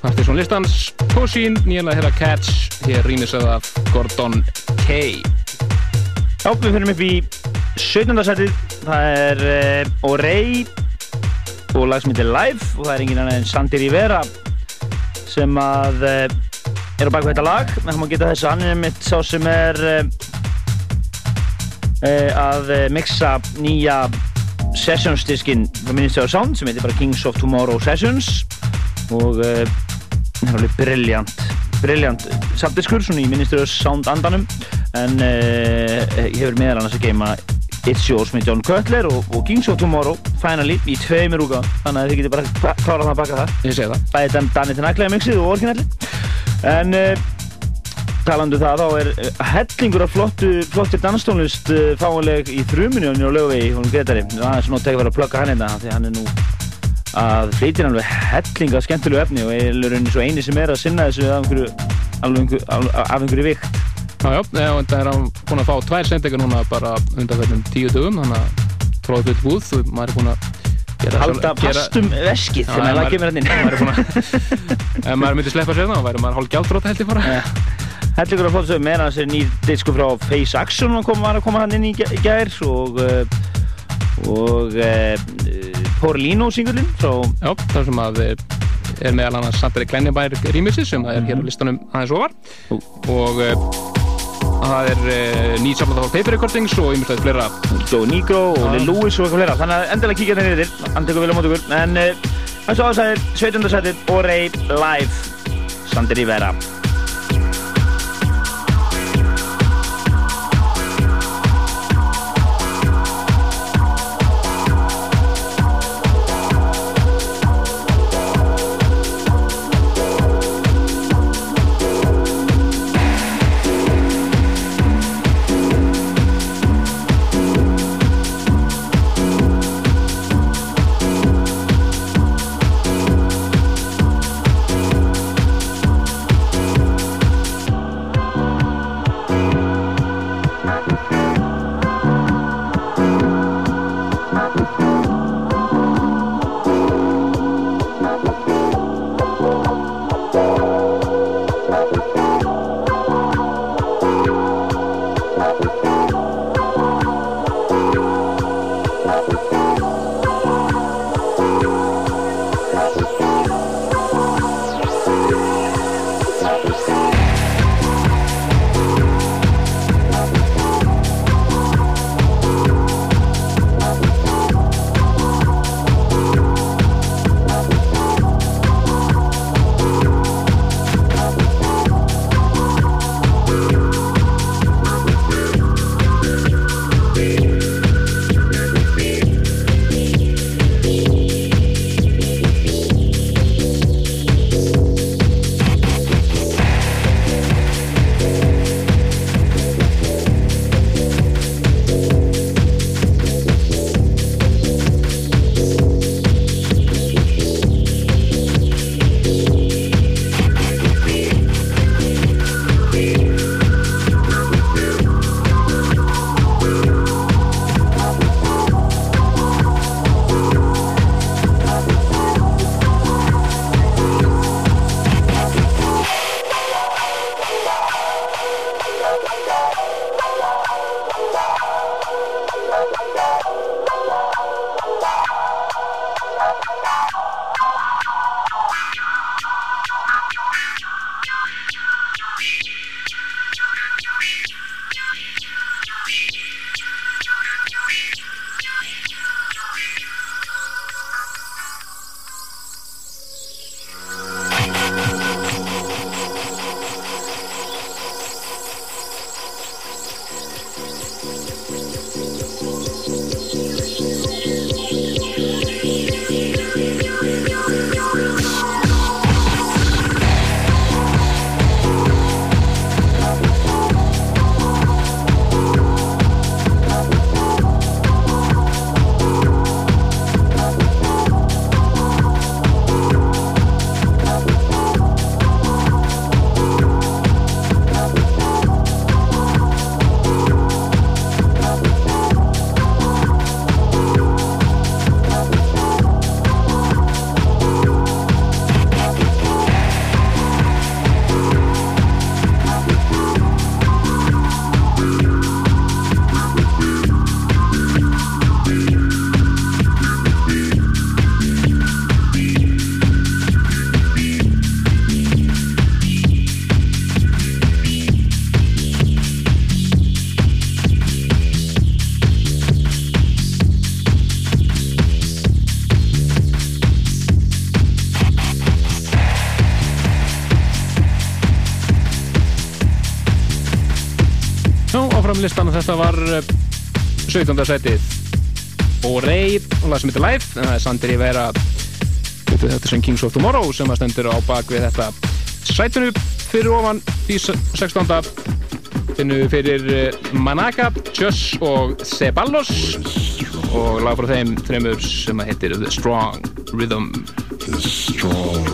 Partiðsson listans. Pushing, nýjanlega hérna Catch hér rýmisað af Gordon K. Já, við fyrir upp í 17. setið. Það er uh, Orey og lag sem heitir Live og það er engin annar en Sandy Rivera sem að uh, er á baku þetta lag. En hann má geta þess að hann er mitt sá sem er uh, að mixa nýja sessions diskinn frá Ministry of Sound sem heitir bara Kings of Tomorrow Sessions og það er alveg brilljant brilljant samtiskur svona í Ministry of Sound andanum en uh, hefur meðal annars að geima It's Yours með John Cutler og, og Kings of Tomorrow finally í tveimur úka. Þannig að þið getur bara klárað það að baka það. Ég segi það. Bæði Dan Danny Tinaglega mixið og orginalli en talandu það þá er hellingur af flottu, flottir danstónlist fáanleg í þrjuminu og lögvegi hún Gretari, það er svona tekið verið að plugga hann hérna því hann er nú að flytja alveg hellinga skemmtilegu efni og er rauninni svo eini sem er að sinna þessu af einhverju, einhverju, einhverju vikt. Já, já, já, en það er búin að fá tvær sendingar núna bara undan þessum tíu dögum þannig að tróða fyrir búð og maður er búin að gera halda fastum veskið þegar maður- kemur hann inn. (laughs) maður er búin að ef maður myndi sleppa sér það, þá væri maður hálf gjaldróta held ég bara. Ja. Hellingur flott sögum meðan þessi nýr disku frá Face Action var að koma hann inn í gæ- í gær og uh, og uh, Porlino singurinn frá Já, það sem að eh, er meðal annars Sandri Kleinibær rýmissi sem er hér á listanum aðeins ofar. Og uh, það er uh, nýt samlanda frá Paper Recordings og ymmislegt fleira. Joe Negro og Lil Louis og eitthvað fleira. Þannig að endilega kíkja þetta niður hann tekur vel á mót ykkur en uh, þessu aðsæðir 17. setið og Ray Live. Sander Rivera Áfram listan og þetta var eh, 17. setið og Ray og lag sem heitir Live en það er Sander Rivera þetta sem Kings of Tomorrow sem að stendur á bak við þetta sætunu fyrir ofan í s- 16. finnum við fyrir eh, Manaka, Just og Ceballos og lag frá þeim þreymur sem að heitir The Strong Rhythm The strong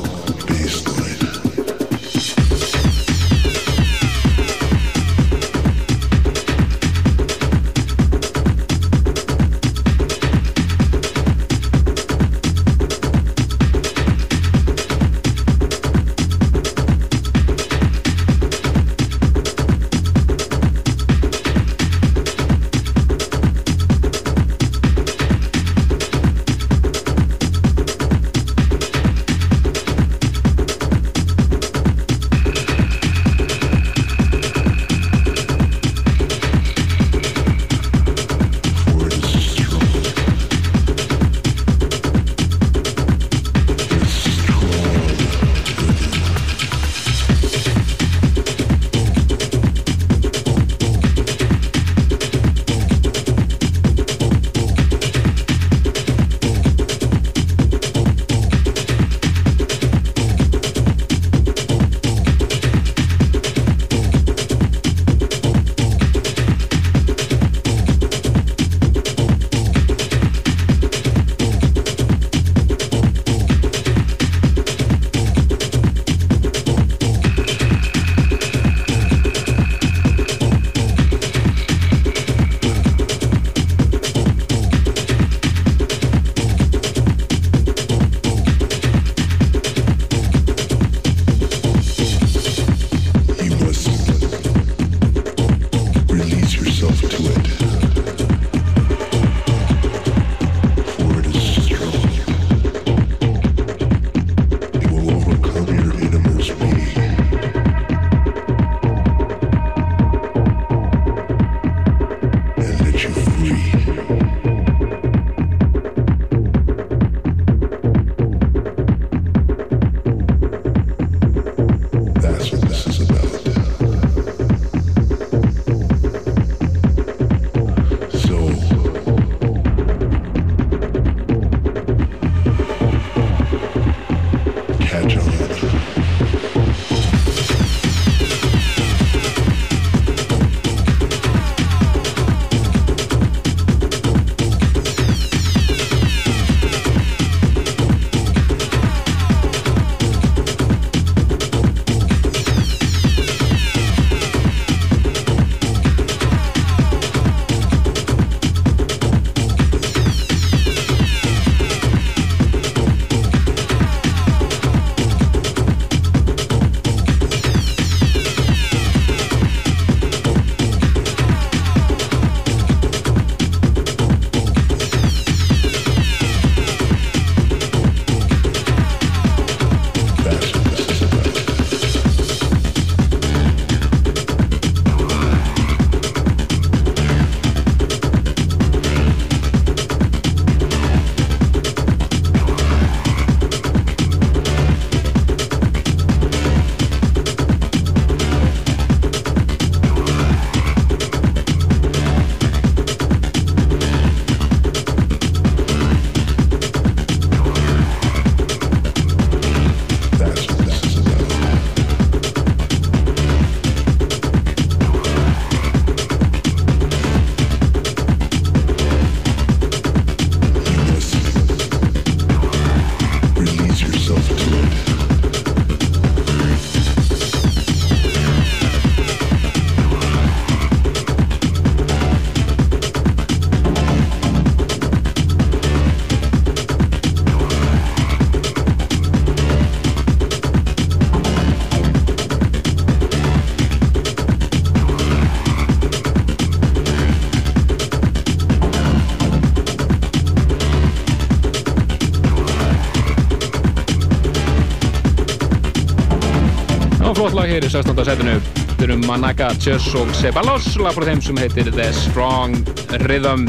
og flott lag hér í 16. setinu. Við erum Manaka, Chess og Ceballos lag frá þeim sem heitir The Strong Rhythm.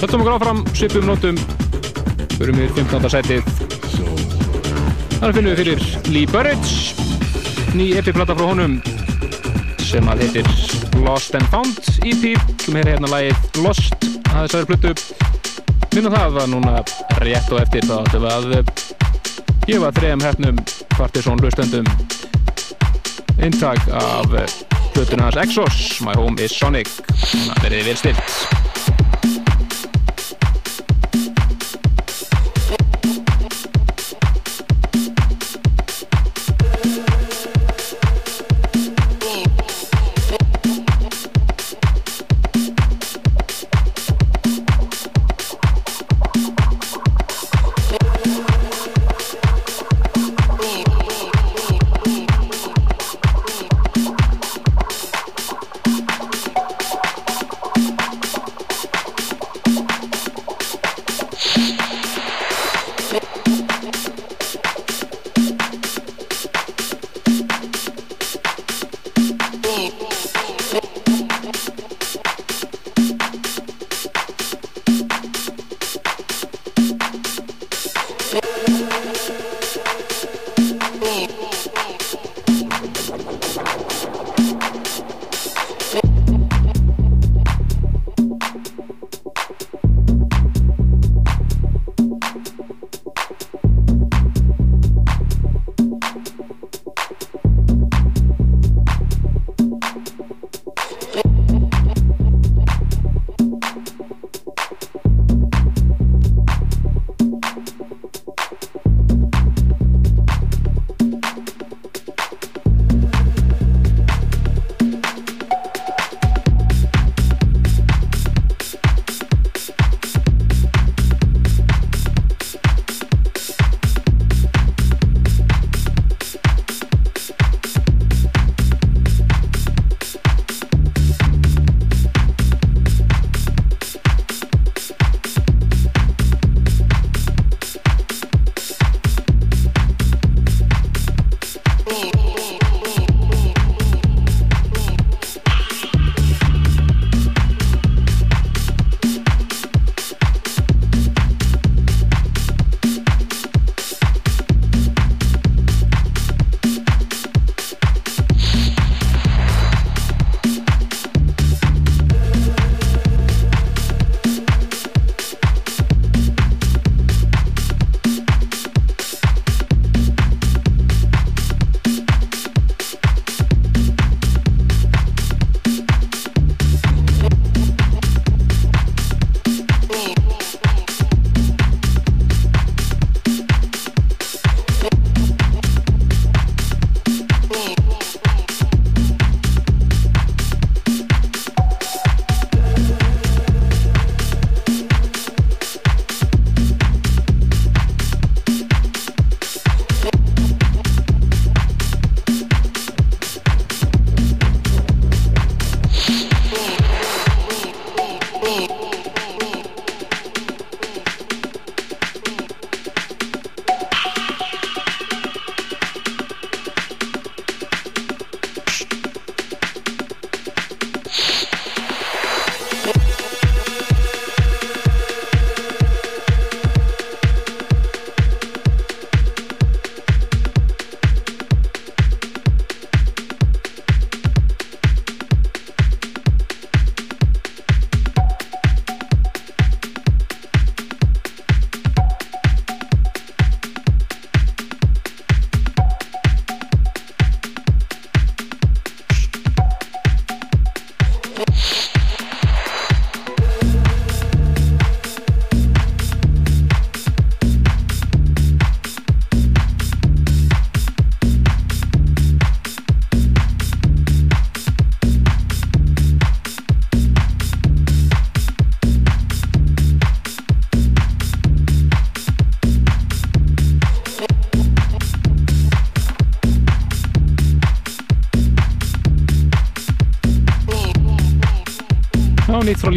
Höldum okkur áfram, svipum nótum. Við erum í 15. setið. Þar finnum við fyrir Lee Burridge. Ný epiplata frá honum sem að heitir Lost and Found EP sem er hérna lagið Lost að þessari plötu. Minnum það að núna rétt og eftir þá ætlum við að gefa þrejum hefnum Partiðsson hlustendum inntak af plötuna hans Exos My Home is Sonic. Þannig að verðið vel stilt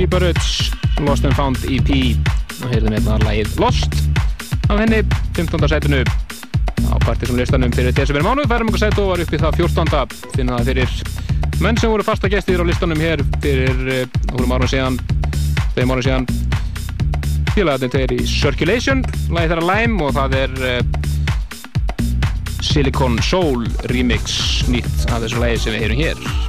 Frá Líbaröts Lost and Found EP og heyrðum hérna lagið Lost af henni 15. setinu á partysum listanum fyrir desember mánuð færum okkur set og var upp í það 14. finna það fyrir menn sem voru fasta gestir á listanum hér fyrir okkur árum síðan þeim árum síðan félagatinn tveir í Circulation lagið þeirra Lime og það er uh, Silicon Soul remix nýtt af þessu lagi sem við heyrum hér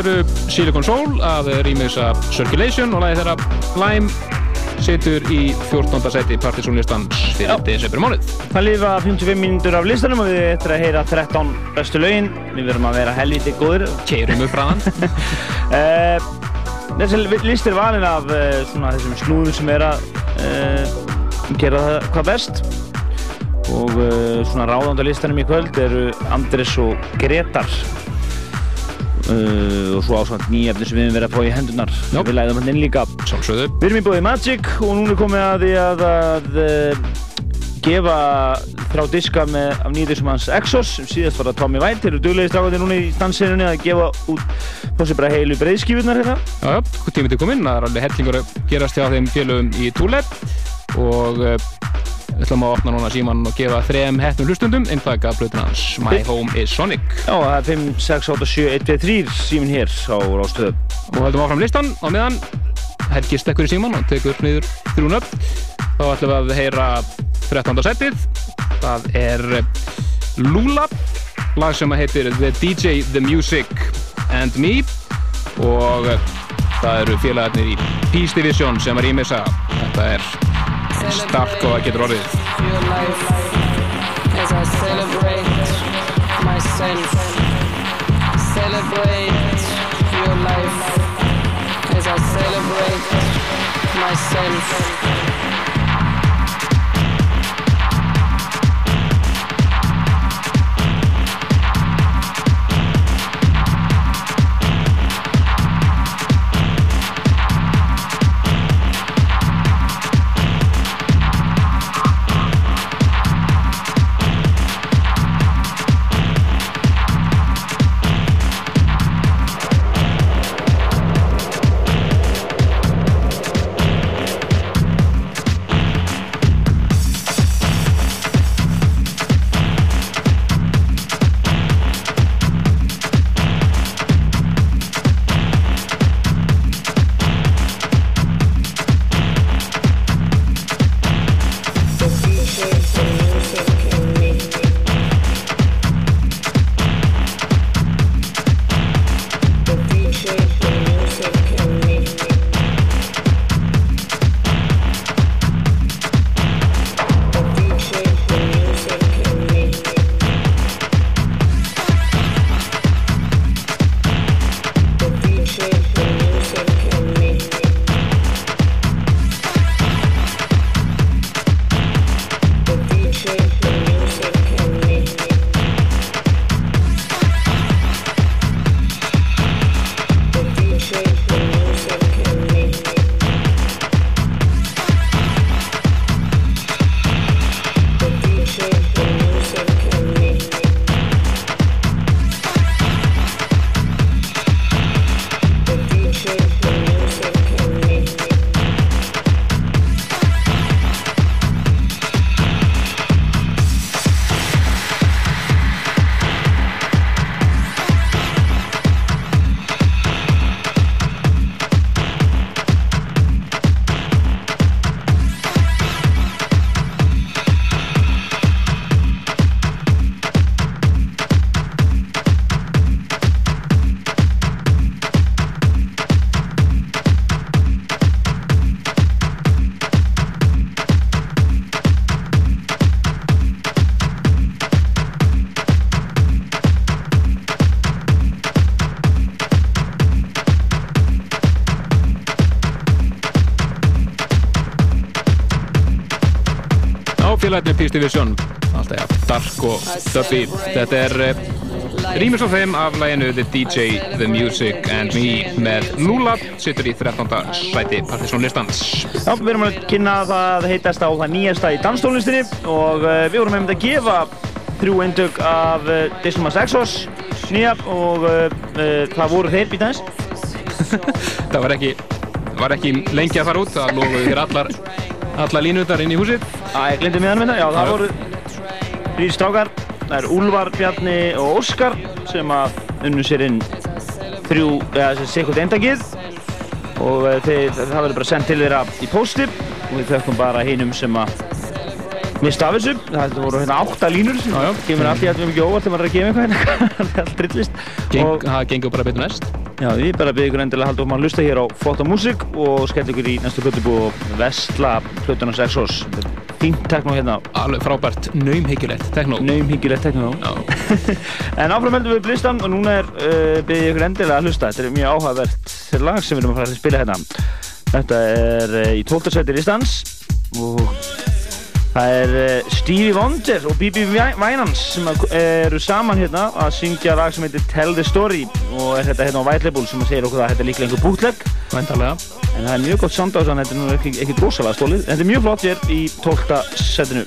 eru Silicon Soul af rýmisa Circulation og lagi þeirra Lime situr í 14. seti partysónlistans fyrir desember mánuð. Það lifa 55 mínútur af listanum og við ættum að heyra 13 bestu lögin. Við verum að vera helviti góður. Keirum upp ræðan. uh, (laughs) þessi list er valin af uh, svona, þessum snúðum sem er að uh, gera það hvað best. Og uh, svona ráðanda listanum í kvöld eru Andres og Gretar. Uh, og svo ásvæmt nýjafni sem við hefum verið að fá í hendunar Já. við læðum hann inn líka. Sjálfsögðu. Við erum í bóði Magic og núna er komið að því að, að uh, gefa þrjá diska með, af nýjum hans Exos sem síðast var það Tommy White. Þeir eru duglegið strákandi núna í stansinunni að gefa út fórsið bara heilu breiðskífunar hérna. Já, já, hvað tímið til kominn, það er alveg hellingur að gerast hjá þeim félögum í Túleb og uh, við ætlum að opna núna síman og gefa þrejum hettnum hlustundum eintak af blöðun hans My Home is Sonic. Já, það er 5, 6, 8, 7, 1, 2, 3 símin hér á Rástöðu og höldum áfram listan. Á meðan Helgi stekkur í síman og tekur niður þrjún upp þá ætlum við að heyra 13. setið. Það er Lula lag sem heitir The DJ, The Music and Me. Og það eru félagarnir í Peace Division sem er í missa þetta er stark og það getur orðið. Celebrate your life as I celebrate myself. Peace Division. Alltaf ja, dark og dubby. Þetta er uh, rýmis á þeim af læginu The DJ, The Music and Me með Lula sittur í 13. sæti partysónlistans Já, við erum að kynna það heitast á það nýjasta í danstónlistinni og uh, við vorum hefðið að gefa þrjú eindug af uh, Disneymas Exos nýja og það voru þeir býtans (laughs) það var ekki, var ekki lengi að fara út það lofuðu þér allar, allar línutar inn í húsið Æ, ég glindi miðan minna, já það voru þrý strákar, það er Úlfar, Bjarni og Óskar sem að unnu sér inn þrjú, eða þessi sikkert eindagið. Og uh, þeir, það verður bara sendt til þeirra í pósti. Og við þökkum bara hinum sem að mist af þessu, það voru hérna átta línur. Sem já. kemur allt í allum ekki óvart þegar maður er að gefa eitthvað. (laughs) Það er allt drillist Geng, og það gengur bara betur næst. Já, ég bara byrði ykkur endilega að halda um að hlusta hér á flotta músík og skella ykkur í næstu plötubú og vestla plötunars Exos fínt tekno hérna. Alveg frábært, naumhyggjulegt, tekno naumhyggilegt tekno (laughs) en áfram heldum við listan og núna er uh, byrði ykkur endilega að hlusta. Þetta er mjög áhugavert lag sem við erum að fara að spila hérna. Þetta er uh, í 12. seti listans og Það er uh, Stevie Wonder og Bibi Winans sem eru saman hérna að syngja lag sem heitir Tell the Story og er þetta hérna á White Label sem segja okkur að þetta er líklega einhver bútlegg Væntalega en það er mjög gott en þetta er nú ekki, ekki rosalega stólið þetta er mjög flott hér í 12. setinu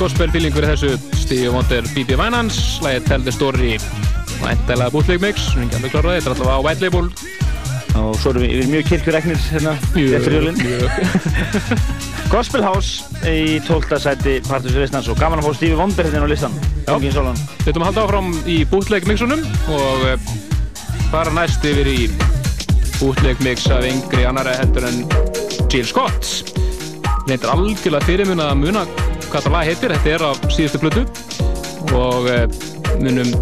Það er góður gospel feeling fyrir þessu. Stevie Wonder, Bibi Winans Lægið Tell the Story. Væntalega bootleg mix, við erum ekki alveg kláraði Þetta er allavega á White Label. Og svo erum við, við erum mjög kirkjureknir hérna rétt fyrir jólin. (laughs) Gospel House í 12. sæti Partusveistnans og gaman að fá Stevie Wonder hérna á listan Við ætlum að halda áfram í bootleg mixunum og eh, fara næst yfir í bootleg mix af yngri annara heldur en Jill Scott. Reyndar algjörlega fyrirmun að muna hvað það lag heitir. Þetta er á síðustu blödu og eh, munum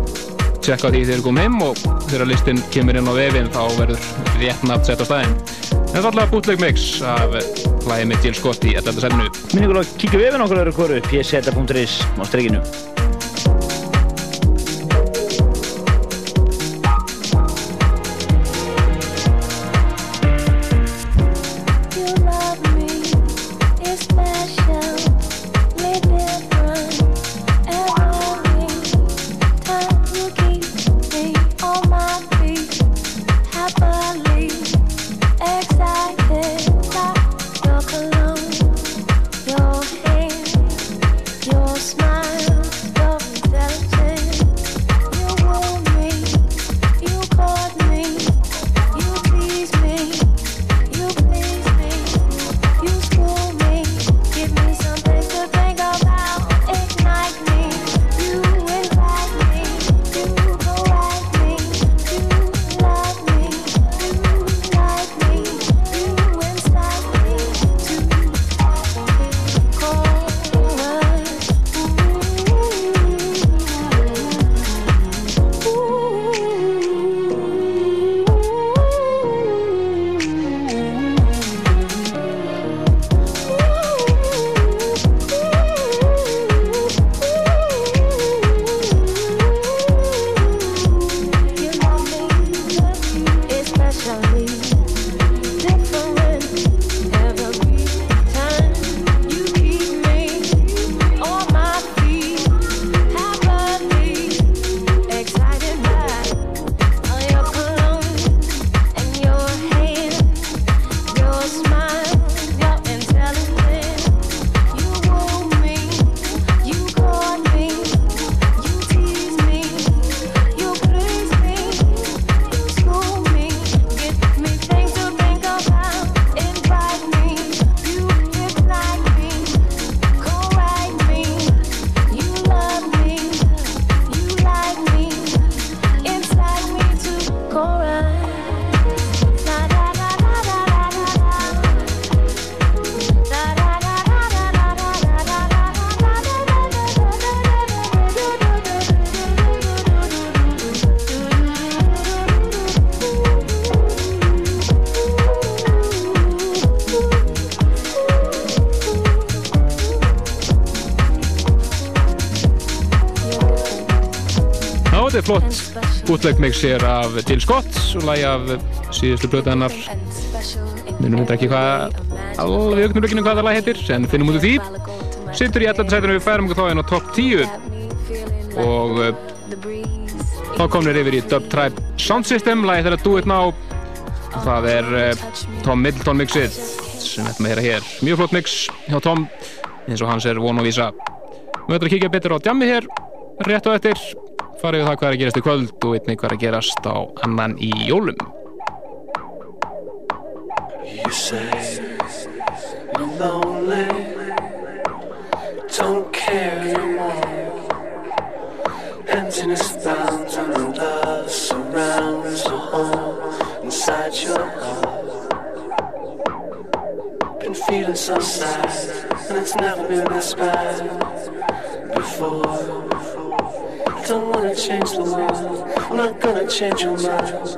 tjekka því þegar við komum heim og þegar listin kemur inn á vefinn þá verður rétt nátt sett á staðin en það er alltaf bútleg mix af eh, lagi með Jill Scott í 11. sennu Minnum ekki að kíkja vefinn okkur öðru hverju pseta.is á strykinu bootlegmix er af Jill Scott og lægi af síðustu blötu hennar. Minnum þetta ekki hvað alveg auknurleikinu hvað það læg heitir en finnum út úr því. Sittur í 11. setinu við færum okkur þá en á topp 10 og eh, þá komum við yfir í Dub Tribe Sound System lægi þetta Do It Now. Og það er eh, Tom Middleton mixið sem við ætlum að hera hér. Mjög flott mix hjá Tom eins og hans er vonu að vísa. Við ætlum að kíkja betur á djammi hér rétt á eftir farið við það hvað er að gerast í kvöld og einnig hvað er að gerast á annan í jólum. change your mind.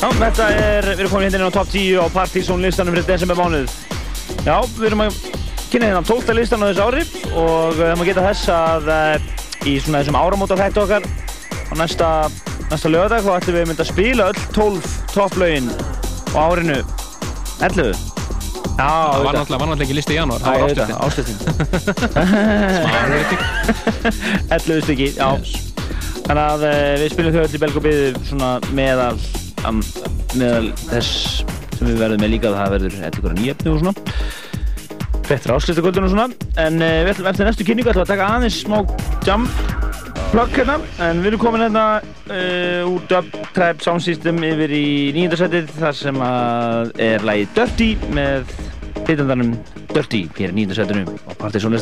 Staðinn Þetta er, við erum komin hérna inn á top 10 á Partizón listanum fyrir desember mánuð. Já, við erum að kynna hérna 12. listan á þessu ári og það má geta þess að uh, í svona þessum áramóta þættu okkar á næsta, næsta lögadag þá ætlum við að mynda að spila öll 12 topplögin á árinu 11. Já, Það var náttúrulega, ekki listi í janúar, það var ástöðin. ástöðin. 11 stykki, já. Þannig að uh, við spilum þau öll í belg og byðu svona meðal, um, meðal þess sem við verðum með líka það verður eitthvað nýjöfni og svona. Bettra áslýstakvöldun og svona. En uh, við ætlum eftir næstu kynningu ætlum að taka aðeins smá plug hérna. En við erum komin hérna uh, úr Dub Tribe Sound System yfir í nýjöndarsætið þar sem að er lagið Dirty með hittandarnum Dirty hér í nýjöndarsætinu á Partizón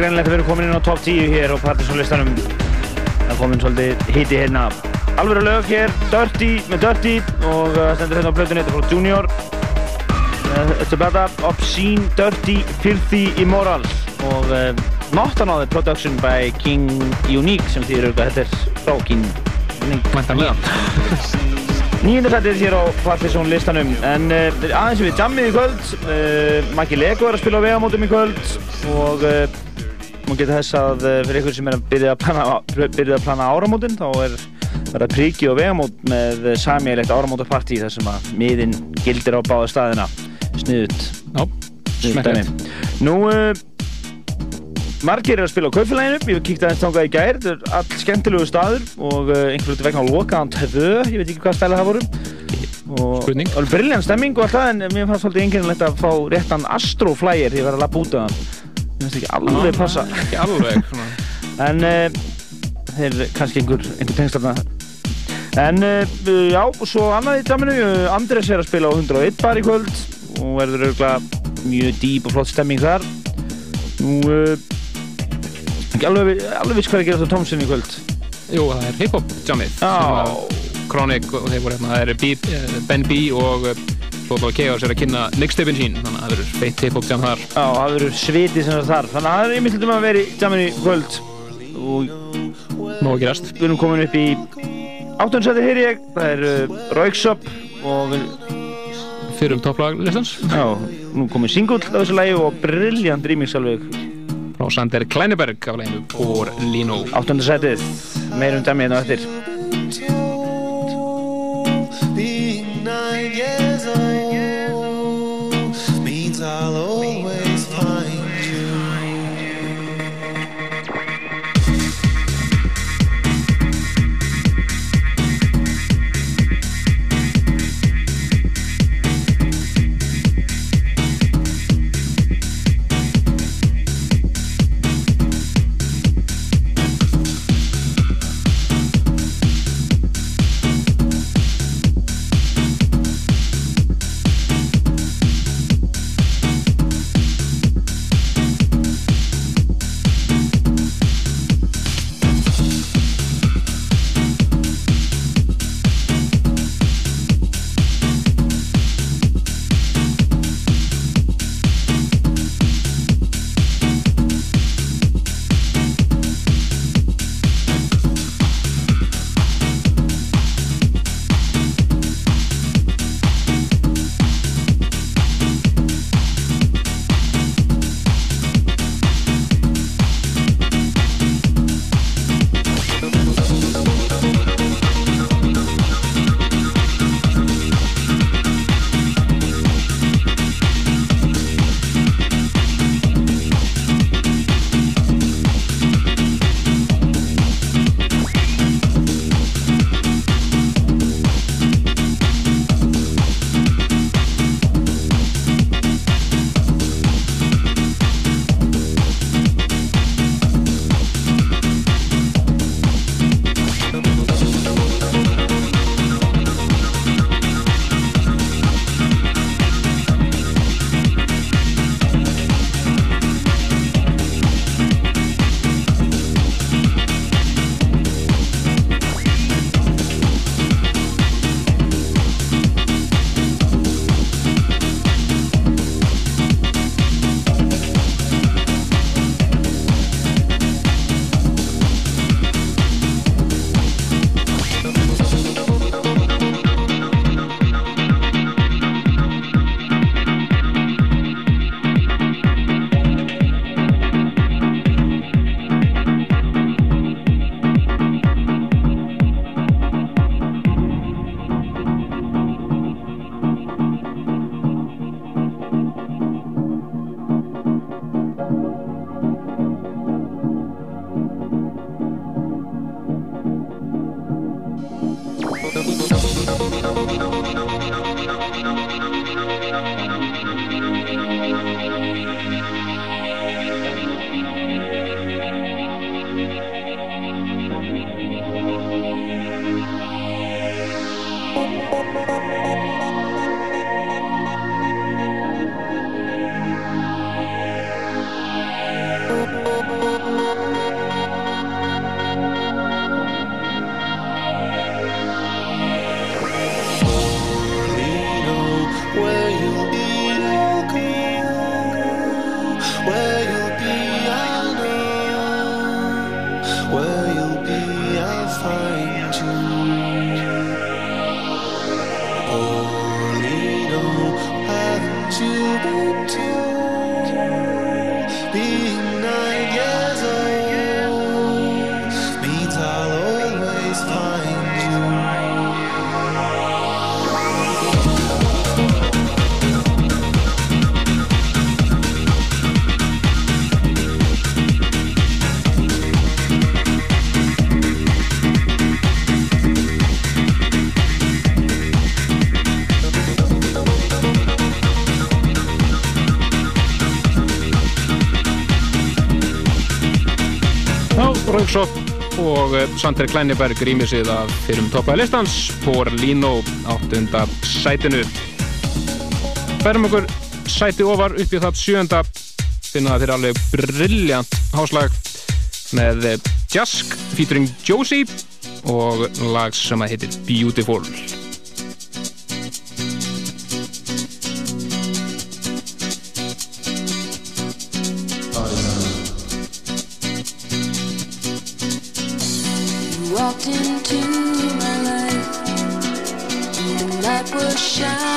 greinilegt að erum komin inn á top 10 hér á partysónlistanum. Það er komin svolítið hiti hérna. Alvöru lög hér, Dirty með Dirty og það stendur hérna á blöðunni, þetta er frá Junior. Uh, It's about that obscene, dirty, filthy, immoral og uh, another production by King Unique sem þýðir auðvitað þetta er frá King. Mæntanlega. (laughs) Nýjöndarsættir hér á Partizón listanum en uh, aðeins við jammið í kvöld uh, Maggi Lego er að spila á vegamótum í kvöld og uh, geta þess að uh, fyrir ykkur sem er að byrja að plana, plana áramótin þá er verið að priki og vegamót með samílegt áramótapartí þar sem að miðin gildir á báða staðina. Sniðut Já, smekklegt. Nú uh, margir er að spila á kaupfélaginu. Ég hef kíkt aðeins þangað í gær. Þetta er all skemmtilegu staður og einhverju út vegna á lokaðan töðu ég veit ekki hvað stæla það voru. Og Spurning. briljant stemming og allt það en mér fannst svolítið einkennilegt að fá réttan astroflyer. Því að vera að lappa út af hann finnst ekki alveg passa. Ekki alveg. en uh, þeir kannski einhver, einhver tengslarna en uh, já, svo annað í daminu uh, Andres er að spila á 101 bar í kvöld. Og verður auðvitað mjög dýp og flott stemming þar. Nú uh, ekki alveg, alveg viss hvað er að gera þetta Tomsen í kvöld. Jú, það er hip-hop jammið. Chronic og þeir voru hérna, það er B, eh, Ben B og Flóðbála Chaos er að kynna mixtapin sín, þannig að það verður feitt hip-hop jam þar. Já, það verður sviti sem það þarf þannig að það er einmitt hlutum að vera í jamminu í kvöld og Nó að gerast. við erum komin upp í áttundsæti hér ég það er uh, Rauksop og við Fyrrum topplag listans. Já, nú komið singull af þessu lagi og brilljant remix alveg Frá Sander Kleineberg af leginu Por Lino. Áttundasætið, meirum dæmi hérna eftir Sander Kleineberg rýmir sig af fyrir um toppaði listans. Porlino áttunda sætinu. Færum okkur sæti ofar upp í það sjönda finna það fyrir alveg brilljant háslag með eh, Jask featuring Josie og lag sem að heitir Beautiful You walked into my life, and the light was shining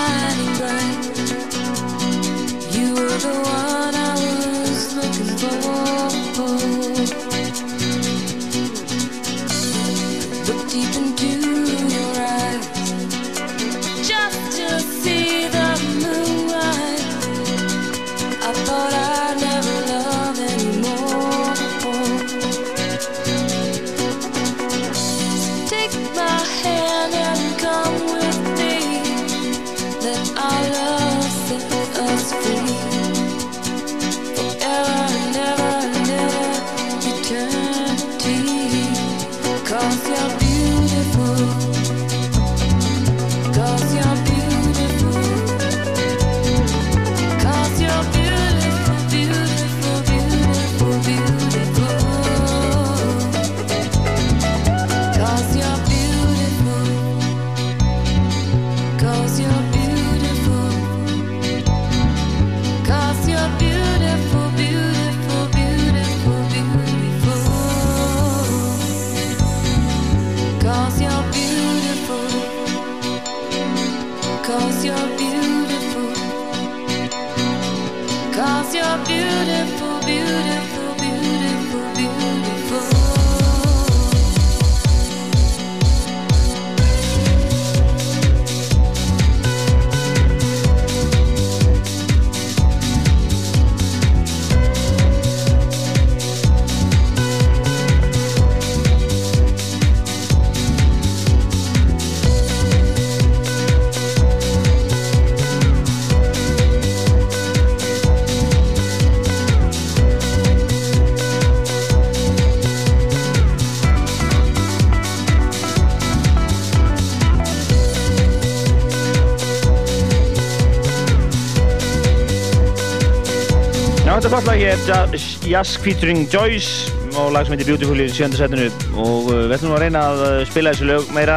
Ja- Jask featuring Joyce og lag sem heitir Beautiful í sjönda setinu. Og uh, við ætlum að reyna að uh, spila þessu lög meira.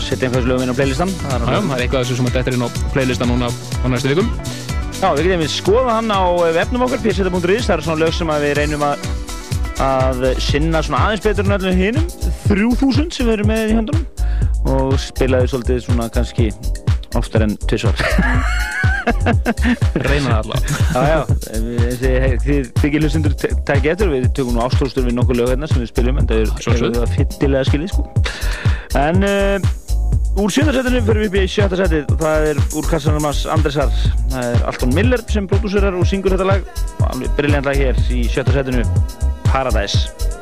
Setja einhversu lögum inn á playlistan. Það er eitthvað þessu sem að þetta er inn á playlista núna á næstu vikum. Já, við getum við skoða hann á uh, vefnum okkar pseta.is, það eru svona lög sem að við reynum að, að sinna svona aðeins betur en öllum hinum. 3000 sem við erum með í höndunum. Og spilaði svolítið svona kannski oftar en tvisvar (laughs) Reyna það og ég- þið þykir hlustundur tækja eftir, við tökum nú ástróstur við nokkuð lög hérna sem við spilum, en það er, Sjálfsögðu. er það fittilega skilið, sko. En uh, úr sjöndarsætinu fyrir við upp í sjötta sætið, það er úr kassanum hans Andresar, það er Alton Miller sem prodúserar og syngur þetta lag, og alveg briljant lag hér í sjötta Paradise. Paradise.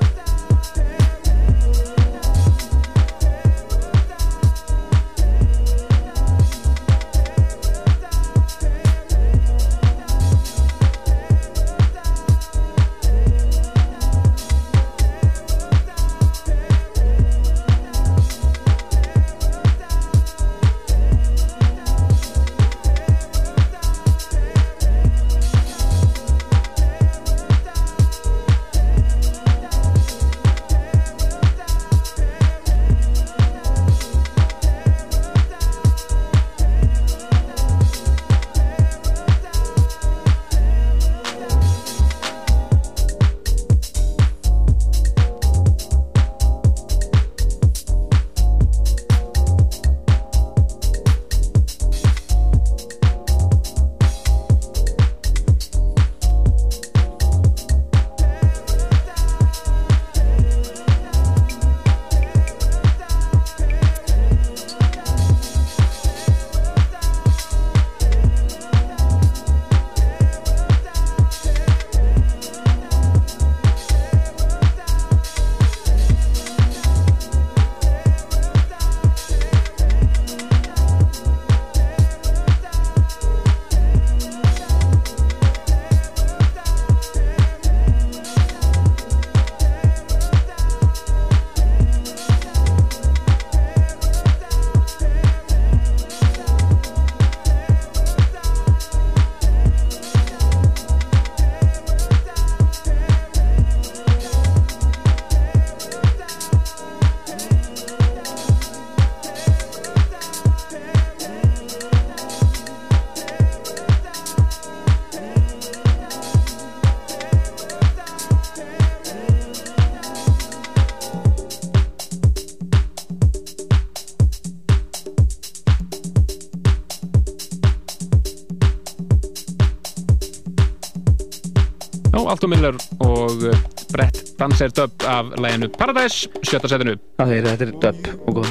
Dancer dub af læginu Paradise, sjötta setinu. Þetta er dub og góð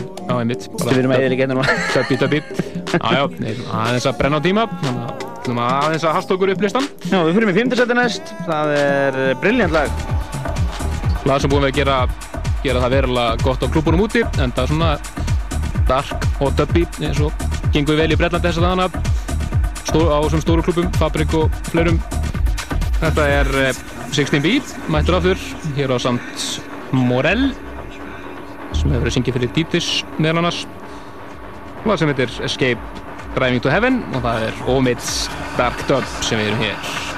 við erum eða líka (laughs) Já, já, nei, aðeins að brenna á tíma. Þannig aðeins að hasta okkur upp listan. Já, við fyrir með fymtasetti næst. Það er briljant lag. Lag sem búin við að gera, gera það verulega gott á klúbunum úti En það er svona dark og dubbi eins og gengur vel í Breitlandi þess að Stó, á þessum stóru klúbum, Fabrik og fleirum. Þetta er eh, 16B, mættur aftur hér á samt Morell sem hefur verið syngið fyrir Deep Dish meðal annars. Og það sem heitir Escape Driving to Heaven og það er Omid's Dark Dub sem við erum hér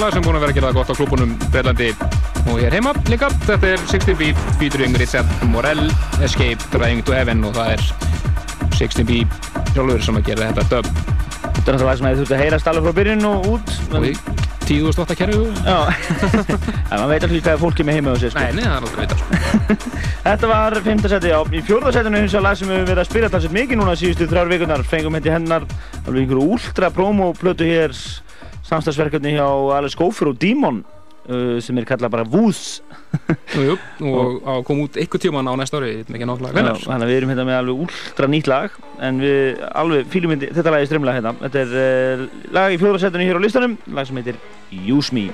lag sem búin að vera að gera það gott á klúbunum Berlandi og hér heima líka þetta er 16B featuring Richard Morell Escape Driving to Heaven og það er 16B sjálfur sem að gera þetta dub Þetta er náttúrulega lag sem hefði þurft að heyrast alveg frá byrjun og út og í 10.8 kerfi Já, (laughs) en maður veit ekki hvað fólk er með heima á sér sko. Nei, nei, það er aldrei veit sko. (laughs) Þetta var 5. seti, já. Í 4. setinu hins vegar lag sem við höfum verið að spila talsett mikið núna síðustu þrjár vikunar. Fengum samstagsverkefni hjá Alice Gopher og Demon uh, sem er kallað bara. Jú, jú, (laughs) og á kom út einhver tíman á næsta ári. Þannig að við erum hérna með alveg ultra nýtt lag en við alveg fýlum þetta lag er strömmlega hérna. Þetta er uh, lag í 4. setinu hér á listanum, lag sem heitir Use Me.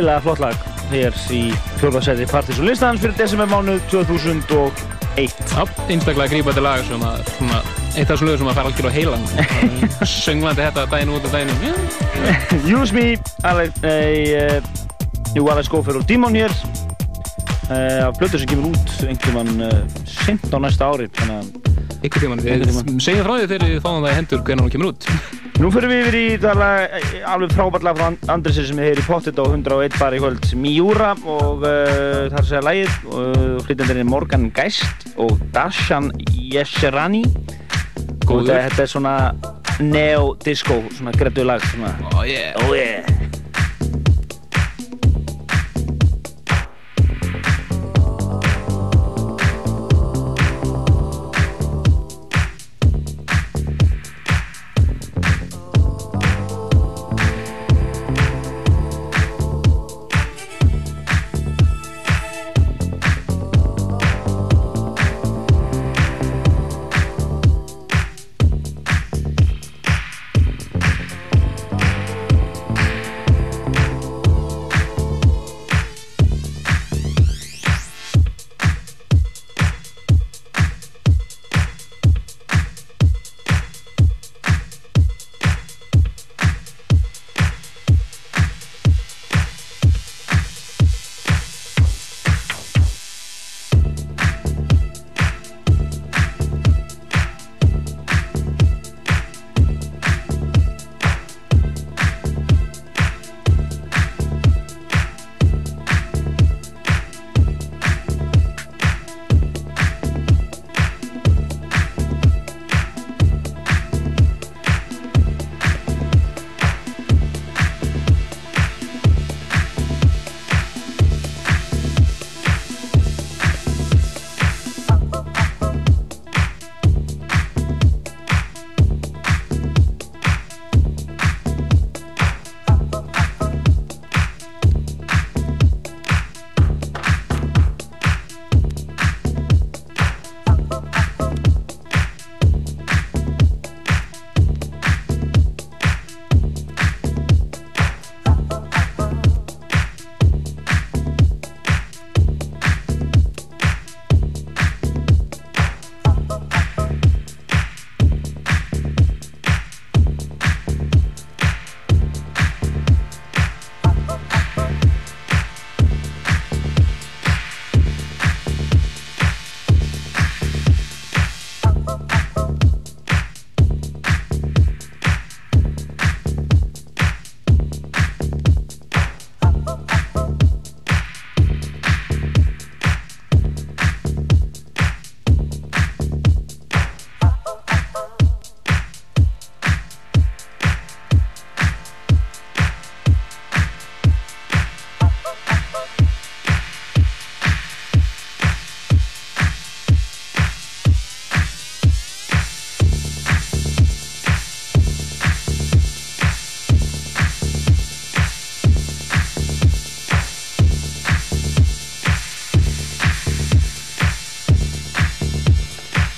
Glettilega flott lag. Hér í fjórðarsæti Partís og listans fyrir desember mánuð 2001 Já, einstaklega grípandi lag sem að svona, eitt af lögum sem að fara algjör á heilan (laughs) sönglandi þetta daginn út og daginn inn. (laughs) Use Me uh, jú, Alex Gófer og Dímon hér. Uh, af blötu sem kemur út einhvern mann uh, sent á næsta ári að tíman, við segjum frá því þegar við fáum það í hendur hvernig hún kemur út Nú fyrir við yfir í það lag, eh, alveg frábært lag frá Andresi sem er í pottit á 101 bar í kvöld Miura og uh, er að segja lagið og flytjandir er Morgan Geist og Dashan Yesherani. Og þetta, er svona neo-disco, svona grettu lag svona, Oh yeah. Oh yeah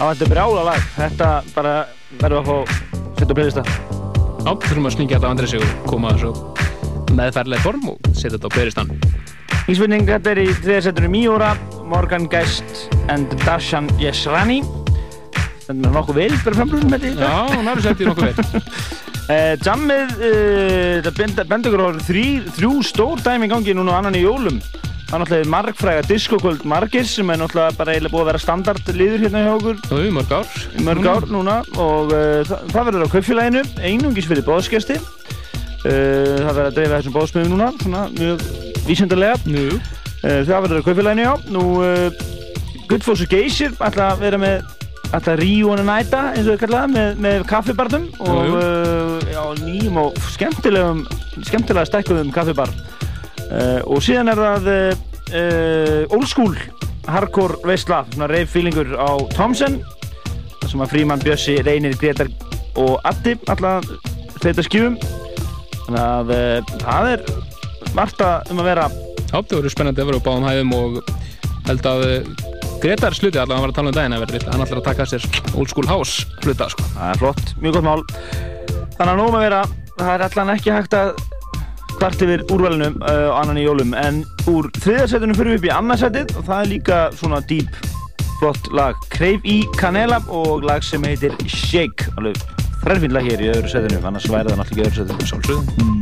Það var þetta brjála lag. Þetta bara verður að fá setja á playlista. Já, þurfum að slingja þetta á Andresi og koma þessu meðferðlega form og setja þetta á beristan. Í spurning, þetta er í þriðarsettunum Miura, Morgan Geist and Darshan Yesrani. Þetta er nokkuð vel fyrir frambrúðum með þetta. Já, hún har sett í nokkuð vel. Uh, (laughs) Jammið, uh, þetta bend- bendur okkur á þrjú stór dæmi í gangi núna annan í jólum. Það er náttúrulega margfræga diskokvöld margir sem er náttúrulega bara eiginlega búið að vera standardliður hérna hjá okkur. Jú, í mörg ár. Mörg ár núna og uh, það, það verður á kaupfélaginu, einungis fyrir bóðskjasti. Uh, það verður að dreifa þessum bóðsmiðum núna, svona mjög vísindarlega. Jú. Uh, það verður á kaupfélaginu, já. Nú, Gullfoss og Geysir ætla að vera með ætla að ríu hana næta, eins og við kallaða, með, með kaffibarnum og já, nýjum og skemmtilegum, skemmtilega stækkuðum kaffibar. Uh, og síðan er það uh, old school hardcore veistla, svona rave feelingur á Thompson sem að Fríman, Bjössi, Reynir, Gretar og Addi alltaf þetta skjúum þannig að uh, það er margt að um að vera. Já, það verður spennandi að vera á báðum hæðum og held að Gretar sluti allavega að vera að tala um daginn að verður hann ætlar að taka sér old school house hluta sko. það er flott, mjög gott mál. Þannig að nú með vera, það er allan ekki hægt að kvart yfir úrvalinu uh, annan í jólum, en úr þriðarsætunum fyrir við upp í annarsætið og það er líka svona deep, flott lag. Crave í Canela og lag sem heitir Shake, alveg þrærfinn lag hér í öðru sætinu, annars væri það náttúrulega í öðru sætinu Sálsögðum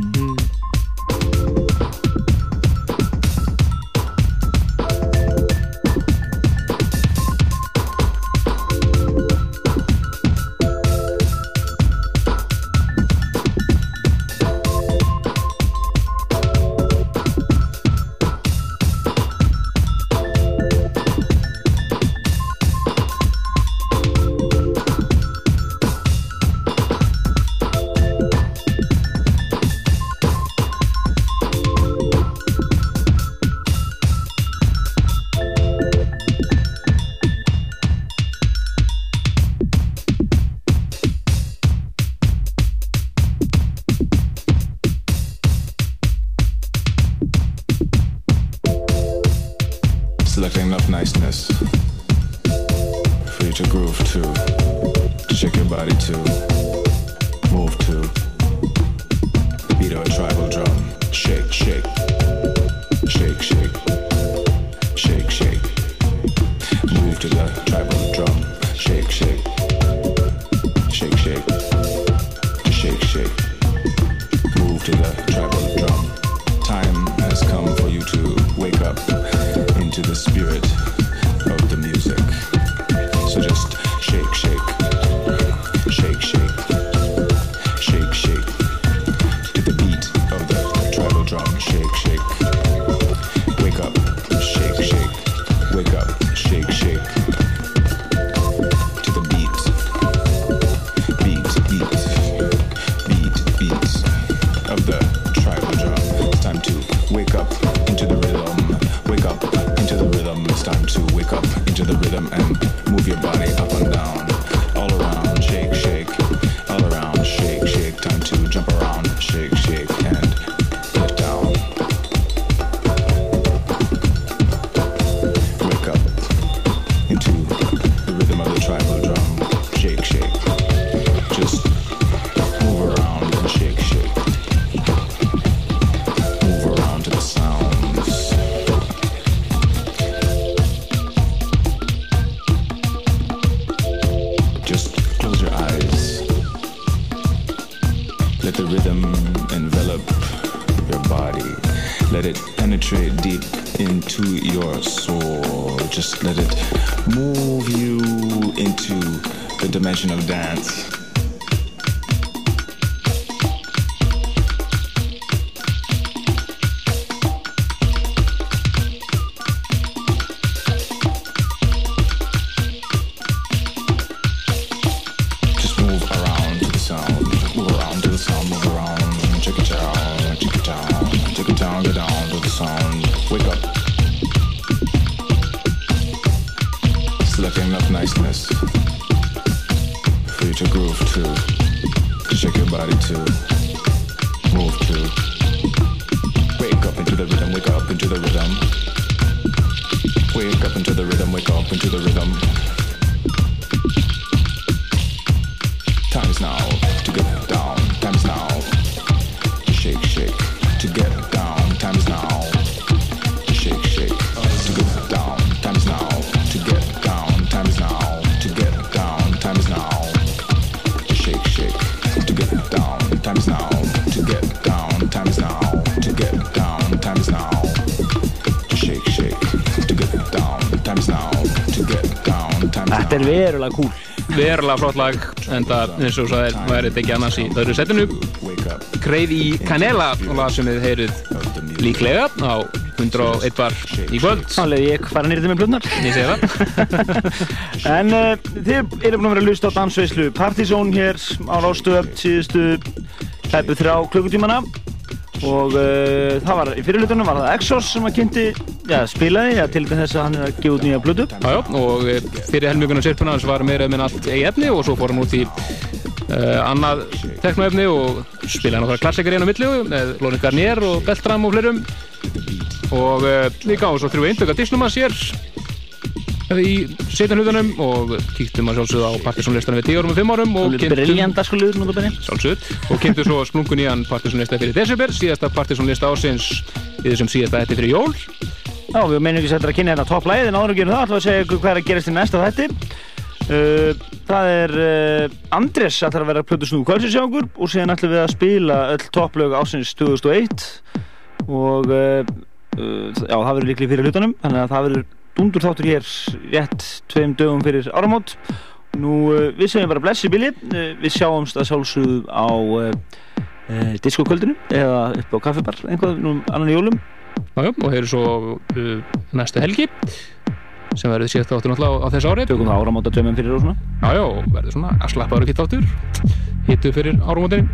your soul. Just let it move you into the dimension of dance. Verulega cool verulega flott lag en það eins og það er væri þetta ekki annars í öðru setinu. Kreið í Canela og lag sem þið heyrið líklega á 101 bar í kvöld. Sannlega ég fara nýrið með blöndar Ég segi það. (laughs) En uh, þið eru búin að vera að lusta á dansveislu Partizón hér á Rástöð síðustu hlæpu þrjá klukkutímana. Og uh, það var í fyrirlutunum var það Exos sem að kynnti já, spilaði, já, til þess að hann er að gefa út nýja blödu Já, já, og eh, fyrir helminguna sérpuna hans var meira með allt eigi efni og svo fór hann út í uh, annað teknoefni og spilaði náttúrulega klassikar einu á milli með Lóni Garnier og Beltram og fleirum. Og uh, við gáðum svo þrjú eindöka disnum að sér í setjan hlutunum og kíktum að sjálfsögðu á partysónlistanum við 10 árum og 5 árum og briljanta sko og kynntu svo splungun í hann partysónlista fyrir desember, síðasta partysónlista ásins í þessum síðasta þetta fyrir jól Já, við meinum ekki setja að kynna hérna topplæðið en áður að gera það, ætlum við að segja ykkur hvað er að gerast í næsta þætti. Uh, Það er uh, Andrés ætlar að vera plötu snúðu kvöldsins hjá okkur og síðan ætlum við að spila öll topplög ásins 2001 og uh, uh, já, það verður líklega fyrir hlutunum þannig að það verður dundur þáttur hér rétt tveim dögum fyrir áramót. Nú, uh, við segjum bara bless í bíli uh, við sjáumst að sjálfsögðu á diskokvöldinu eða upp á kaffibar einhvað nú annan í jólum Já, já, og hefur svo uh, næstu helgi sem verður síðast þáttur náttúrulega á, á þess ári. Tökum það áramóta dömum fyrir og svona. Já, já, og verður svona að slappa ára kitt þáttur. Hittu fyrir áramótin.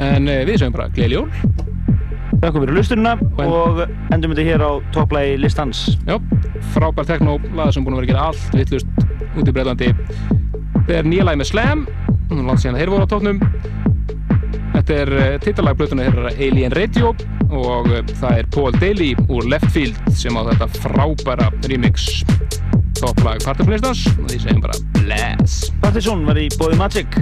En uh, við segjum bara gleðli jól. Takk fyrir lusturina og endum þetta hér á topplægi listans Já, frábær tekno laga sem búin að vera að gera allt vittlust út í Breitlandi Það er nýja lagi með Slam langt síðan að þeir voru á tóknum Þetta er uh, titalag blötuna þeirra Alien Radio og uh, það er Paul Daly úr Left Field sem á þetta frábæra remix. Topplag Partysónlistans og því segjum bara bless. Partizón var í bóði Magic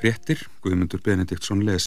Fréttir, Guðmundur Benediktsson les.